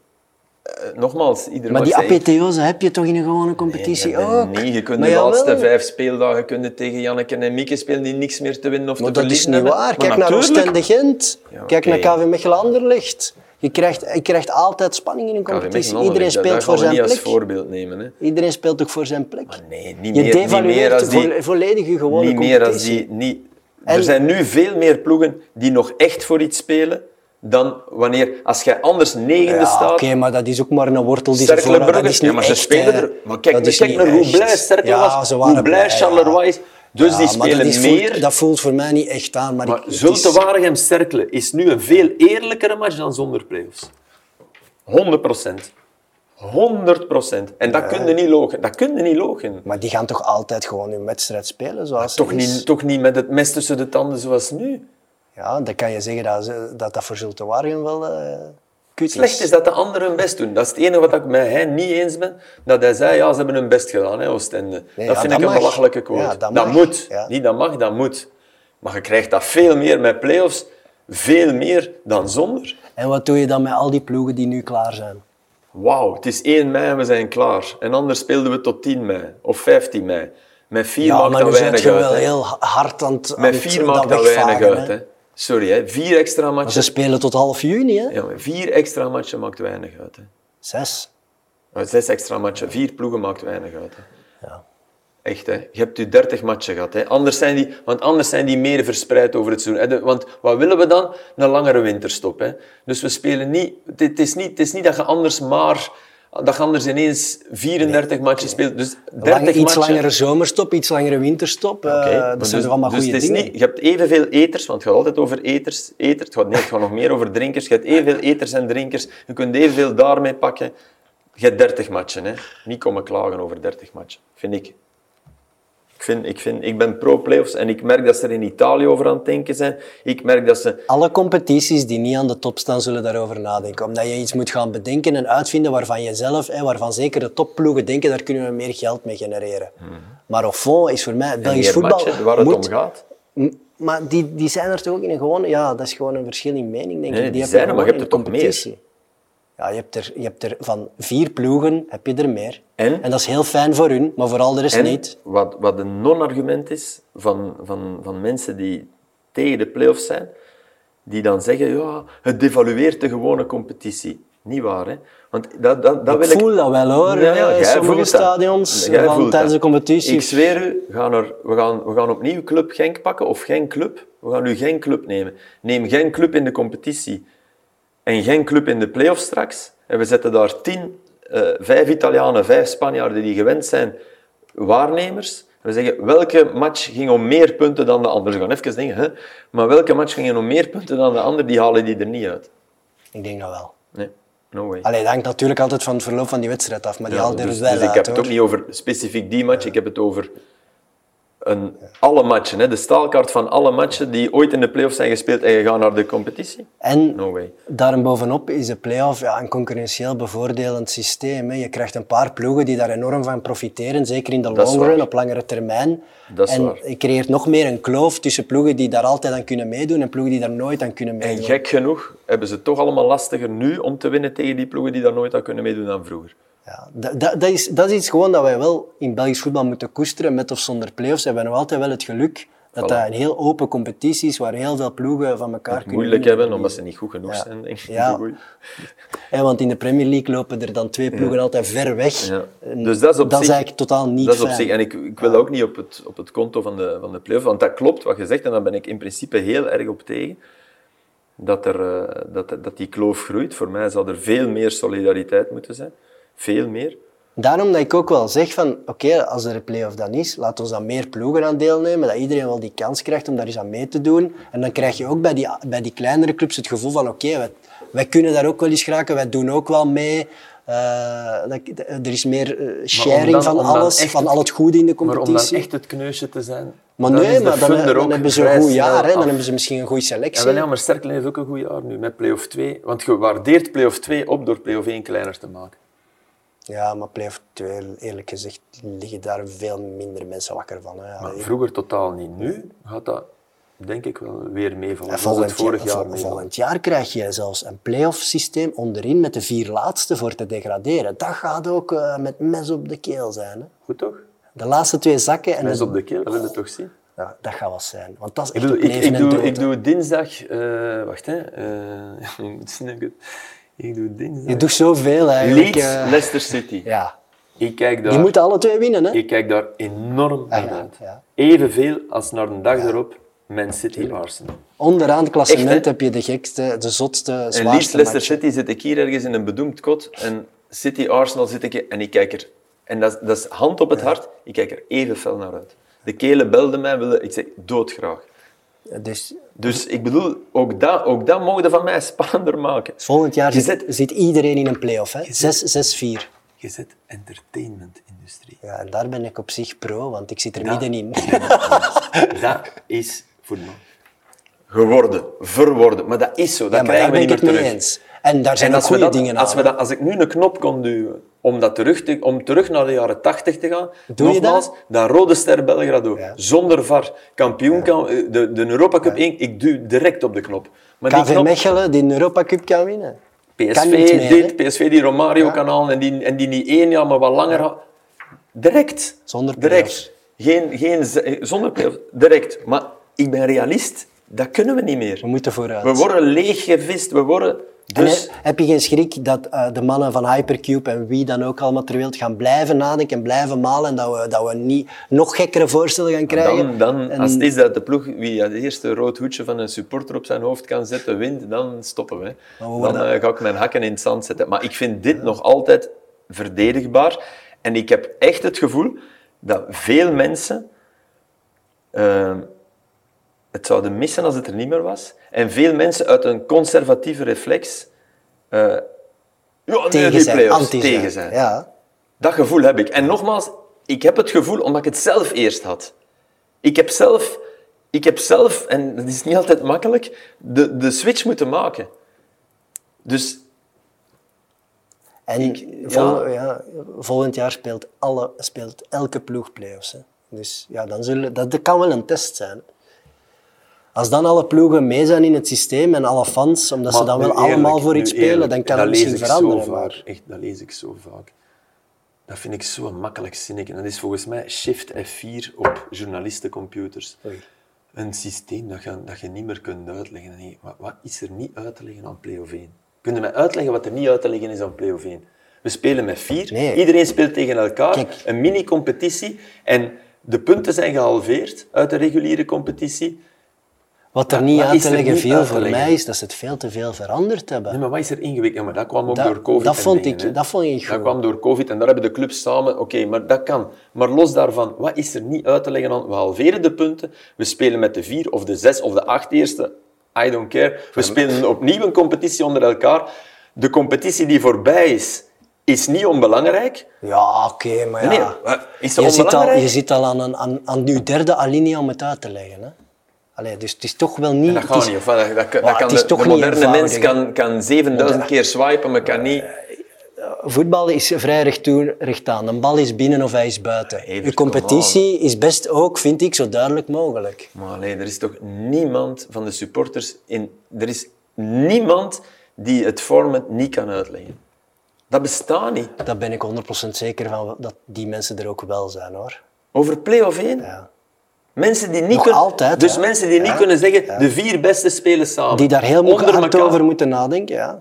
Speaker 2: eh, nogmaals, ieder
Speaker 1: Maar die apotheose heb je toch in een gewone competitie
Speaker 2: Nee,
Speaker 1: ook?
Speaker 2: nee, je kunt
Speaker 1: Maar
Speaker 2: de laatste vijf speeldagen kun je tegen Janneke en Mieke spelen die niks meer te winnen of
Speaker 1: Maar
Speaker 2: te
Speaker 1: dat is
Speaker 2: verliezen
Speaker 1: niet
Speaker 2: hebben.
Speaker 1: waar. Kijk naar. Oostende Gent.
Speaker 2: Ja,
Speaker 1: Kijk naar KV Mechelen Anderlecht. Je krijgt, je krijgt altijd spanning in een competitie. Iedereen speelt
Speaker 2: dat
Speaker 1: voor zijn
Speaker 2: niet als
Speaker 1: plek.
Speaker 2: voorbeeld nemen. Hè.
Speaker 1: Iedereen speelt ook voor zijn plek.
Speaker 2: Maar nee, niet
Speaker 1: je
Speaker 2: meer,
Speaker 1: devalueert
Speaker 2: meer als die...
Speaker 1: vo- volledig je gewone
Speaker 2: Niet meer als
Speaker 1: competitie.
Speaker 2: die... Niet,
Speaker 1: En-
Speaker 2: er zijn nu veel meer ploegen die nog echt voor iets spelen dan wanneer... Als jij anders negende
Speaker 1: Ja,
Speaker 2: staat...
Speaker 1: oké, maar dat is ook maar een wortel die ze. Dat is niet
Speaker 2: ja, maar ze
Speaker 1: echt,
Speaker 2: spelen er... Maar kijk,
Speaker 1: Dat
Speaker 2: kijk naar hoe blij Cercle
Speaker 1: Ja,
Speaker 2: was, hoe blij
Speaker 1: blij,
Speaker 2: Charleroi is. Dus
Speaker 1: Ja,
Speaker 2: die
Speaker 1: dat
Speaker 2: spelen
Speaker 1: is
Speaker 2: meer...
Speaker 1: voelt- dat voelt voor mij niet echt aan. Maar,
Speaker 2: Maar
Speaker 1: ik,
Speaker 2: Zulte
Speaker 1: is-
Speaker 2: Waregem Cercle is nu een veel eerlijkere match dan zonder play-offs. 100 procent. 100 procent. En dat kun je niet logen. Dat kun je niet logen.
Speaker 1: Maar die gaan toch altijd gewoon hun wedstrijd spelen zoals
Speaker 2: Toch
Speaker 1: is?
Speaker 2: niet, toch niet met het mes tussen de tanden zoals nu.
Speaker 1: Ja, dan kan je zeggen dat dat, dat voor Zulte Waregem wel eh kut is.
Speaker 2: Slecht is dat de anderen hun best doen. Dat is het enige wat ik met hij niet eens ben. Dat hij zei, ja, ze hebben hun best gedaan, hè, Oostende.
Speaker 1: Nee,
Speaker 2: dat
Speaker 1: ja,
Speaker 2: vind
Speaker 1: dat
Speaker 2: ik een belachelijke quote.
Speaker 1: Ja, dat
Speaker 2: moet.
Speaker 1: Ja.
Speaker 2: Niet dat mag, dat moet. Maar je krijgt dat veel meer met play-offs, veel meer dan zonder.
Speaker 1: En wat doe je dan met al die ploegen die nu klaar zijn?
Speaker 2: Wauw, het is 1 mei en we zijn klaar. En anders speelden we tot 10 mei of 15 mei. Met vier
Speaker 1: Ja,
Speaker 2: maakt
Speaker 1: maar
Speaker 2: dat
Speaker 1: nu zijn
Speaker 2: weinig
Speaker 1: je
Speaker 2: uit.
Speaker 1: wel heel hard aan het
Speaker 2: Met vier maakt dat weinig uit.
Speaker 1: hè.
Speaker 2: Sorry, hè. vier extra
Speaker 1: Maar
Speaker 2: matchen.
Speaker 1: ze spelen tot half juni, hè?
Speaker 2: Ja, maar vier extra matchen maakt weinig uit. Hè.
Speaker 1: Zes.
Speaker 2: Maar Zes extra matchen, vier ploegen maakt weinig uit. Hè.
Speaker 1: Ja.
Speaker 2: Echt, hè. je hebt je 30 matchen gehad. Hè. Anders zijn die, want anders zijn die meer verspreid over het seizoen. Hè. Want wat willen we dan? Een langere winterstop. Hè. Dus we spelen niet het is niet... het is niet dat je anders maar... Dat je anders ineens 34 matchen speelt. Dus 30
Speaker 1: Lange, iets
Speaker 2: matchen...
Speaker 1: langere zomerstop, iets langere winterstop. eh, dat zijn
Speaker 2: dus,
Speaker 1: toch allemaal
Speaker 2: dus
Speaker 1: goede dingen.
Speaker 2: Niet, je hebt evenveel eters, want het gaat altijd over eters. Eter, het, gaat, nee, het gaat nog meer over drinkers. Je hebt evenveel eters en drinkers. Je kunt evenveel daarmee pakken. Je hebt 30 matchen. Hè. Niet komen klagen over 30 matchen, vind ik. Ik, vind, ik, vind, ik ben pro-playoffs en ik merk dat ze er in Italië over aan het denken zijn. Ik merk dat ze...
Speaker 1: Alle competities die niet aan de top staan, zullen daarover nadenken. Omdat je iets moet gaan bedenken en uitvinden waarvan je zelf, hè, waarvan zeker de topploegen denken, daar kunnen we meer geld mee genereren. Maar au fond is voor mij, Belgisch voetbal
Speaker 2: matchen waar het
Speaker 1: moet...
Speaker 2: om gaat.
Speaker 1: Maar die, die zijn er toch ook in een gewone... Ja, dat is gewoon een verschil in mening, denk
Speaker 2: Nee,
Speaker 1: ik.
Speaker 2: die zijn er, maar je hebt er toch
Speaker 1: de competitie. Ja, je hebt, er, je hebt er van vier ploegen heb je er meer.
Speaker 2: En?
Speaker 1: dat is heel fijn voor hun, maar voor al de rest
Speaker 2: En
Speaker 1: niet.
Speaker 2: wat, wat een non-argument is van, van, van mensen die tegen de play-offs zijn, die dan zeggen, ja, het devalueert de gewone competitie. Niet waar, hè? Want dat, dat, dat
Speaker 1: Ik
Speaker 2: wil ik...
Speaker 1: voel dat wel, hoor,
Speaker 2: Ja, ja,
Speaker 1: in sommige stadions van tijdens de competitie.
Speaker 2: Ik zweer u, we gaan, er, we, gaan, we gaan opnieuw Club Genk pakken, of Genk Club. We gaan nu Genk Club nemen. Neem Genk Club in de competitie en Genk Club in de play-offs straks. En we zetten daar tien, eh, vijf Italianen, vijf Spanjaarden die gewend zijn, waarnemers. En we zeggen, welke match ging om meer punten dan de ander? Ze gaan even denken, hè? maar welke match ging om meer punten dan de ander? Die halen die er niet uit.
Speaker 1: Ik denk dat wel.
Speaker 2: Nee, no way.
Speaker 1: Allee, dat hangt natuurlijk altijd van het verloop van die wedstrijd af, maar die
Speaker 2: Ja,
Speaker 1: haalt er
Speaker 2: dus,
Speaker 1: wel
Speaker 2: dus ik heb het ook niet over specifiek die match, ik heb het over een, alle matchen. Hè, de staalkaart van alle matchen die ooit in de play-offs zijn gespeeld en je gaat naar de competitie.
Speaker 1: En
Speaker 2: No way.
Speaker 1: daarbovenop is de play-off ja, een concurrentieel bevoordelend systeem. Hè. Je krijgt een paar ploegen die daar enorm van profiteren, zeker in de
Speaker 2: Dat
Speaker 1: long run, op langere termijn.
Speaker 2: Dat is
Speaker 1: en
Speaker 2: waar.
Speaker 1: je creëert nog meer een kloof tussen ploegen die daar altijd aan kunnen meedoen en ploegen die daar nooit aan kunnen
Speaker 2: En
Speaker 1: meedoen.
Speaker 2: gek genoeg hebben ze toch allemaal lastiger nu om te winnen tegen die ploegen die daar nooit aan kunnen meedoen dan vroeger.
Speaker 1: Ja, dat, dat, dat, is, dat is iets gewoon dat wij wel in Belgisch voetbal moeten koesteren, met of zonder play-offs. Hebben we nog altijd wel het geluk dat
Speaker 2: Voilà.
Speaker 1: dat een heel open competitie is, waar heel veel ploegen van elkaar kunnen
Speaker 2: Moeilijk hebben, omdat ze niet goed genoeg
Speaker 1: Ja.
Speaker 2: zijn, denk ik.
Speaker 1: Ja. Ja, want in de Premier League lopen er dan twee ploegen altijd ver weg.
Speaker 2: Dus dat is op zich-
Speaker 1: eigenlijk totaal niet
Speaker 2: Dat is op
Speaker 1: fijn.
Speaker 2: zich, en ik, ik wil ook niet op het, op het konto van de, van de play-off, want dat klopt wat je zegt, en daar ben ik in principe heel erg op tegen. Dat, er, eh, dat, dat die kloof groeit. Voor mij zou er veel meer solidariteit moeten zijn. Veel meer.
Speaker 1: Daarom dat ik ook wel zeg van, oké, als er een play-off dan is, laat ons dan meer ploegen aan deelnemen, dat iedereen wel die kans krijgt om daar eens aan mee te doen. En dan krijg je ook bij die, bij die kleinere clubs het gevoel van, oké, wij, wij kunnen daar ook wel eens geraken, wij doen ook wel mee. Eh, dat, er is meer eh, sharing
Speaker 2: dan-
Speaker 1: van alles, van al het goede in de
Speaker 2: Maar om dan
Speaker 1: competitie.
Speaker 2: echt het kneusje te zijn...
Speaker 1: Maar
Speaker 2: dan
Speaker 1: nee, maar dan, hebben ze een goed jaar, hè? dan hebben ze misschien een goede
Speaker 2: Ja,
Speaker 1: selectie.
Speaker 2: wel, ja, maar Sterkelen heeft ook een goed jaar nu met play-off 2. Want je waardeert play-off 2 op door play-off 1 kleiner te maken.
Speaker 1: Ja, maar play-off 2, eerlijk gezegd, liggen daar veel minder mensen wakker van. Hè.
Speaker 2: Maar vroeger totaal niet. Nu gaat dat, denk ik, wel weer meevallen. Het
Speaker 1: volgend,
Speaker 2: vorig
Speaker 1: jaar, vol- volgend jaar krijg je zelfs een play-off systeem onderin met de vier laatste voor te degraderen. Dat gaat ook eh, met mes op de keel zijn. Hè.
Speaker 2: Goed toch?
Speaker 1: De laatste twee zakken en de-
Speaker 2: op de keel, dat wil je toch zien?
Speaker 1: ja, dat gaat wel zijn. Want dat is
Speaker 2: Ik,
Speaker 1: echt
Speaker 2: bedoel, ik,
Speaker 1: leven
Speaker 2: ik,
Speaker 1: en
Speaker 2: doe, ik doe dinsdag... eh, wacht, hè. eh, ik doe dinsdag...
Speaker 1: Je doet zoveel eigenlijk.
Speaker 2: Leeds,
Speaker 1: eh.
Speaker 2: Leicester City.
Speaker 1: ja.
Speaker 2: Ik kijk daar...
Speaker 1: Die moeten alle twee winnen. Hè.
Speaker 2: Ik kijk daar enorm
Speaker 1: Ah,
Speaker 2: naar
Speaker 1: ja,
Speaker 2: uit.
Speaker 1: ja.
Speaker 2: Evenveel als naar de dag erop Man City Arsenal.
Speaker 1: Onderaan het klassement
Speaker 2: Echt,
Speaker 1: heb je de gekste, de zotste,
Speaker 2: En
Speaker 1: zwaarste
Speaker 2: liefst Leicester
Speaker 1: matchen.
Speaker 2: City zit ik hier ergens in een bedoemd kot en City Arsenal zit ik en ik kijk er. En dat, is- dat is hand op het hart, ik kijk er even fel naar uit. De kelen belden mij, willen, ik zeg doodgraag.
Speaker 1: Dus
Speaker 2: Dus ik bedoel, ook dat, ook dat mogen van mij spannender maken.
Speaker 1: volgend jaar
Speaker 2: Je
Speaker 1: zit,
Speaker 2: zit-
Speaker 1: iedereen in een play-off. hè. 6-4.
Speaker 2: Je zit entertainment-industrie.
Speaker 1: Ja, en daar ben ik op zich pro, want ik zit er
Speaker 2: Ja.
Speaker 1: middenin.
Speaker 2: Dat is voetbal. Geworden, verworden. Maar dat is zo, dat
Speaker 1: Ja,
Speaker 2: krijgen we niet meer terug.
Speaker 1: eens. En daar zijn
Speaker 2: En
Speaker 1: ook
Speaker 2: als, we
Speaker 1: goede
Speaker 2: dat,
Speaker 1: dingen
Speaker 2: als,
Speaker 1: aan.
Speaker 2: we
Speaker 1: hè.
Speaker 2: dat, als ik nu een knop kon duwen om, dat terug, te, om terug naar de jaren 80 te gaan.
Speaker 1: Doe je
Speaker 2: Nogmaals, dat rode ster Belgrado.
Speaker 1: Ja.
Speaker 2: Zonder VAR. Kampioen, kan, eh, de, de Europa Cup 1, ik duw direct op de knop. Maar die
Speaker 1: KV
Speaker 2: knop,
Speaker 1: Mechelen die een Europa Cup kan winnen.
Speaker 2: PSV
Speaker 1: meer,
Speaker 2: dit? PSV die Romario
Speaker 1: Ja.
Speaker 2: kan halen en die, en die niet één jaar, maar wat langer had. Direct.
Speaker 1: Zonder
Speaker 2: Direct. Geen, geen, z- zonder play-offs. Direct. Maar ik ben realist. Dat kunnen we niet meer.
Speaker 1: We moeten vooruit.
Speaker 2: We worden leeggevist. We worden... Dus...
Speaker 1: he- heb je geen schrik dat eh, de mannen van Hypercube en wie dan ook allemaal ter wereld gaan blijven nadenken en blijven malen en dat we, dat we niet nog gekkere voorstellen gaan krijgen?
Speaker 2: Dan, dan,
Speaker 1: En-
Speaker 2: als het is dat de ploeg wie het eerste rood hoedje van een supporter op zijn hoofd kan zetten, wint, dan stoppen we. Dan eh, ga ik mijn hakken in het zand zetten. Maar ik vind dit nog altijd verdedigbaar. En ik heb echt het gevoel dat veel mensen eh, het zouden missen als het er niet meer was. En veel mensen uit een conservatieve reflex eh, ja,
Speaker 1: tegen
Speaker 2: die
Speaker 1: zijn,
Speaker 2: play-offs
Speaker 1: anti
Speaker 2: tegen zijn.
Speaker 1: Ja.
Speaker 2: Dat gevoel heb ik. En nogmaals, ik heb het gevoel omdat ik het zelf eerst had. Ik heb zelf, ik heb zelf en dat is niet altijd makkelijk, de, de switch moeten maken. Dus
Speaker 1: En
Speaker 2: Ik-
Speaker 1: vol- ja, volgend jaar speelt, alle, speelt elke ploeg play-offs. Hè. Dus ja, dan zullen, dat, dat kan wel een test zijn. Als dan alle ploegen mee zijn in het systeem en alle fans, omdat ze dan wel
Speaker 4: eerlijk,
Speaker 1: allemaal voor iets spelen,
Speaker 4: eerlijk,
Speaker 1: dan kan
Speaker 4: dat
Speaker 1: het misschien veranderen.
Speaker 4: Zo
Speaker 1: maar-
Speaker 4: echt, dat lees ik zo vaak. Dat vind ik zo'n makkelijk zinnetje. Dat is volgens mij Shift F4 op journalistencomputers.
Speaker 1: Oei.
Speaker 4: Een systeem dat je, dat je niet meer kunt uitleggen. En je- wat, wat is er niet uit te leggen aan play-off 1? Kun je mij uitleggen wat er niet uit te leggen is aan play-off 1? We spelen met vier.
Speaker 1: Nee.
Speaker 4: Iedereen speelt tegen elkaar.
Speaker 1: Kijk.
Speaker 4: Een mini-competitie. En de punten zijn gehalveerd uit de reguliere competitie.
Speaker 1: Wat er niet
Speaker 4: is
Speaker 1: te leggen
Speaker 4: niet
Speaker 1: viel voor
Speaker 4: leggen?
Speaker 1: mij is dat ze het veel te veel veranderd hebben.
Speaker 4: Nee, maar wat is er ingewikkeld? Ja, maar dat kwam ook
Speaker 1: Dat-
Speaker 4: door COVID.
Speaker 1: dat vond
Speaker 4: dingen,
Speaker 1: ik-
Speaker 4: hè.
Speaker 1: dat vond ik
Speaker 4: Dat
Speaker 1: goed.
Speaker 4: kwam door COVID en daar hebben de clubs samen... Oké, maar dat kan. Maar los daarvan, wat is er niet uit te leggen aan... We halveren de punten, we spelen met de vier of de zes of de acht eerste. I don't care. We spelen opnieuw een competitie onder elkaar. De competitie die voorbij is, is niet onbelangrijk.
Speaker 1: Ja, oké, maar ja.
Speaker 4: Nee, is dat
Speaker 1: je, zit al,
Speaker 4: onbelangrijk?
Speaker 1: je zit al aan, een, aan, aan je derde alinea om het uit te leggen. Hè? Allee, dus het is toch wel niet...
Speaker 2: dat gaat
Speaker 1: is-
Speaker 2: niet. Of, dat, dat, kan de, de moderne mens kan, kan 7000 keer swipen, maar kan niet...
Speaker 1: Voetbal is vrij recht toe, recht aan. Een bal is binnen of hij is buiten. Je competitie is best ook, vind ik, zo duidelijk mogelijk.
Speaker 2: Maar nee, er is toch niemand van de supporters in... Er is niemand die het format niet kan uitleggen. Dat bestaat niet.
Speaker 1: Daar ben ik 100% zeker van dat die mensen er ook wel zijn, hoor.
Speaker 2: Over play-off 1.
Speaker 1: Ja.
Speaker 2: Mensen die niet
Speaker 1: Nog
Speaker 2: kunnen...
Speaker 1: altijd,
Speaker 2: Dus mensen die niet
Speaker 1: Ja.
Speaker 2: kunnen zeggen,
Speaker 1: Ja.
Speaker 2: de vier beste spelen samen.
Speaker 1: Die daar heel
Speaker 2: Onder
Speaker 1: hard
Speaker 2: elkaar.
Speaker 1: over moeten nadenken, ja.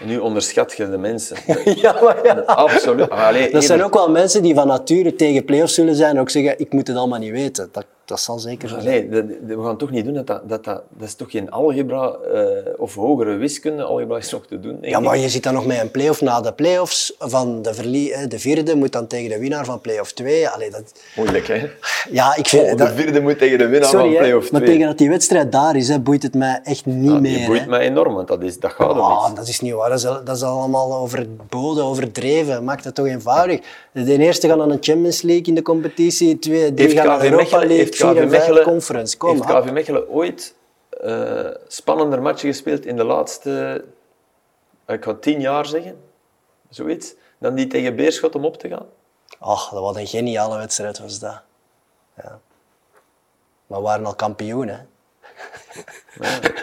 Speaker 2: En nu onderschat je de mensen.
Speaker 1: ja, maar ja.
Speaker 2: Absoluut. Allee,
Speaker 1: Dat zijn ook wel mensen die van nature tegen play-offs zullen zijn en ook zeggen, ik moet het allemaal niet weten. Dat, dat zal zeker zo zijn.
Speaker 2: Nee, dat- dat- we gaan toch niet doen. Dat, dat, dat, dat, dat is toch geen algebra eh, of hogere wiskunde. Algebra is nog te doen.
Speaker 1: Ja, maar je zit dan nog met een play-off na de play-offs van de, verlie- de vierde moet dan tegen de winnaar van play-off 2. Allee, dat...
Speaker 2: Moeilijk, hè?
Speaker 1: Ja, ik vind...
Speaker 2: Oh, de
Speaker 1: dat...
Speaker 2: vierde moet tegen de winnaar
Speaker 1: Sorry,
Speaker 2: van play-off
Speaker 1: maar
Speaker 2: 2.
Speaker 1: tegen dat die wedstrijd daar is, hè, boeit het mij echt niet meer.
Speaker 2: die boeit
Speaker 1: hè.
Speaker 2: mij enorm, want dat, is, dat gaat om
Speaker 1: Ah,
Speaker 2: iets.
Speaker 1: dat is niet waar. Dat is, dat is allemaal overboden, overdreven. Maakt het toch eenvoudig. De eerste gaan aan een Champions League in de competitie, twee, drie
Speaker 2: Heeft
Speaker 1: gaan aan
Speaker 2: KV
Speaker 1: de Europa
Speaker 2: Mechelen,
Speaker 1: League,
Speaker 2: heeft
Speaker 1: vier en vijf conference. Kom,
Speaker 2: heeft. KV Mechelen ooit eh, spannender matchen gespeeld in de laatste, ik ga tien jaar zeggen, zoiets, dan die tegen Beerschot om op te gaan?
Speaker 1: Ach, dat was een geniale wedstrijd, was dat. Ja. Maar we waren al kampioen, hè.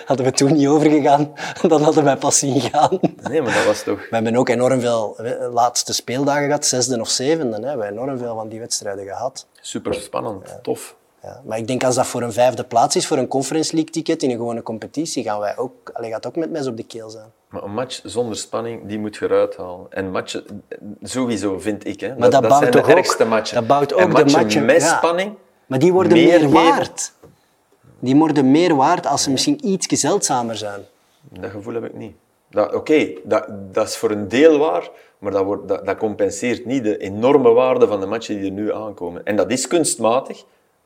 Speaker 1: Hadden we toen niet overgegaan, dan hadden wij pas zien gaan.
Speaker 2: Nee, maar dat was toch...
Speaker 1: We hebben ook enorm veel laatste speeldagen gehad, zesde of zevende. Hè. We hebben enorm veel van die wedstrijden gehad.
Speaker 2: Super spannend, tof.
Speaker 1: Ja. Maar ik denk als dat voor een vijfde plaats is, voor een Conference League ticket in een gewone competitie, gaan wij ook, allee, gaat ook met mes op de keel zijn.
Speaker 2: Maar een match zonder spanning, die moet je eruit halen. En matchen, sowieso vind ik, hè,
Speaker 1: Maar dat, bouwt
Speaker 2: zijn de
Speaker 1: ook,
Speaker 2: ergste matchen.
Speaker 1: dat bouwt ook
Speaker 2: en
Speaker 1: de
Speaker 2: matchen met
Speaker 1: ja.
Speaker 2: spanning,
Speaker 1: Maar die worden
Speaker 2: Meer
Speaker 1: waard. Die worden meer waard als ze misschien iets zeldzamer zijn.
Speaker 2: dat gevoel heb ik niet. Oké, dat, dat is voor een deel waar, maar dat, wordt, dat compenseert niet de enorme waarde van de matchen die er nu aankomen. En dat is kunstmatig,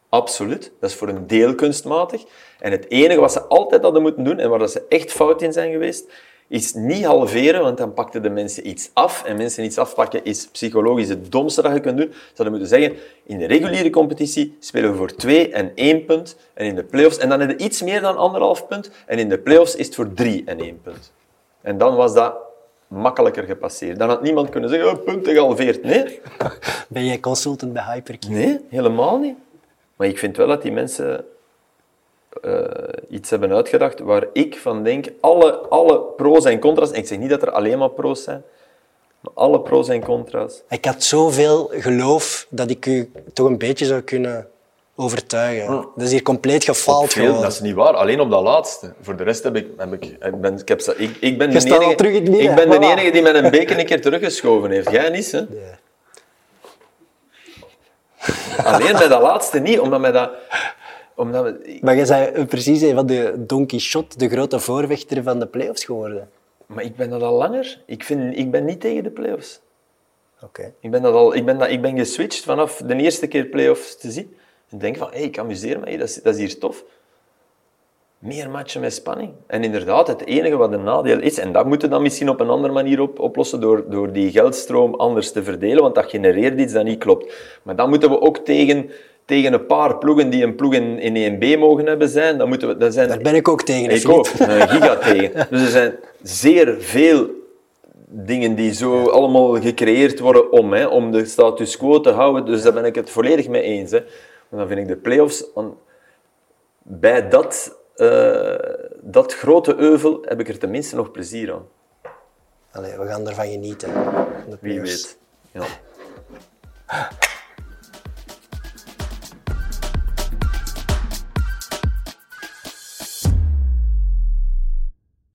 Speaker 2: absoluut. Dat is voor een deel kunstmatig. En het enige wat ze altijd hadden moeten doen, en waar dat ze echt fout in zijn geweest, is niet halveren, want dan pakten de mensen iets af. En mensen iets afpakken is psychologisch het domste dat je kunt doen. Ze hadden moeten zeggen, in de reguliere competitie spelen we voor twee en één punt. En in de play-offs, en dan heb je iets meer dan anderhalf punt. En in de play-offs is het voor drie en één punt. En dan was dat makkelijker gepasseerd. Dan had niemand kunnen zeggen, oh, punten gehalveerd. Nee,
Speaker 1: Ben jij consultant bij Hypercube?
Speaker 2: nee, helemaal niet. Maar ik vind wel dat die mensen eh, iets hebben uitgedacht waar ik van denk, alle, alle pro's en contra's, en ik zeg niet dat er alleen maar pro's zijn, maar alle pro's en contra's.
Speaker 1: Ik had zoveel geloof dat ik u toch een beetje zou kunnen overtuigen. Dat is hier compleet gefaald
Speaker 2: Veel,
Speaker 1: gewoon.
Speaker 2: dat is niet waar, alleen op dat laatste. Voor de rest heb ik... Heb ik, ik, ben, ik, heb, ik, ik ben, de enige,
Speaker 1: terug in midden,
Speaker 2: ik ben de enige die met een beker een keer teruggeschoven heeft. Jij niet, hè? Alleen bij dat laatste niet, omdat met dat... Omdat we,
Speaker 1: Maar jij zei precies een van de Don Quixote, de grote voorvechter van de play-offs geworden.
Speaker 2: maar ik ben dat al langer. Ik, vind, ik ben niet tegen de play-offs.
Speaker 1: Oké.
Speaker 2: Ik ben, dat al, ik, ben dat, ik ben geswitcht vanaf de eerste keer play-offs te zien. En denk van, hey, ik amuseer me, dat, is, dat is hier tof. Meer matchen met spanning. En inderdaad, het enige wat een nadeel is, en dat moeten we dan misschien op een andere manier op, oplossen, door, door die geldstroom anders te verdelen, want dat genereert iets dat niet klopt. Maar dan moeten we ook tegen, tegen een paar ploegen die een ploeg in, in 1B mogen hebben zijn, dan moeten we... Dat zijn,
Speaker 1: Daar ben ik ook tegen.
Speaker 2: ik ook, een giga tegen. Dus er zijn zeer veel dingen die zo allemaal gecreëerd worden om, hè, om de status quo te houden. Dus daar ben ik het volledig mee eens. Hè. Maar dan vind ik de play-offs, aan- bij dat, eh, dat grote euvel, heb ik er tenminste nog plezier aan.
Speaker 1: Allee, we gaan ervan genieten.
Speaker 2: Wie weet. Ja.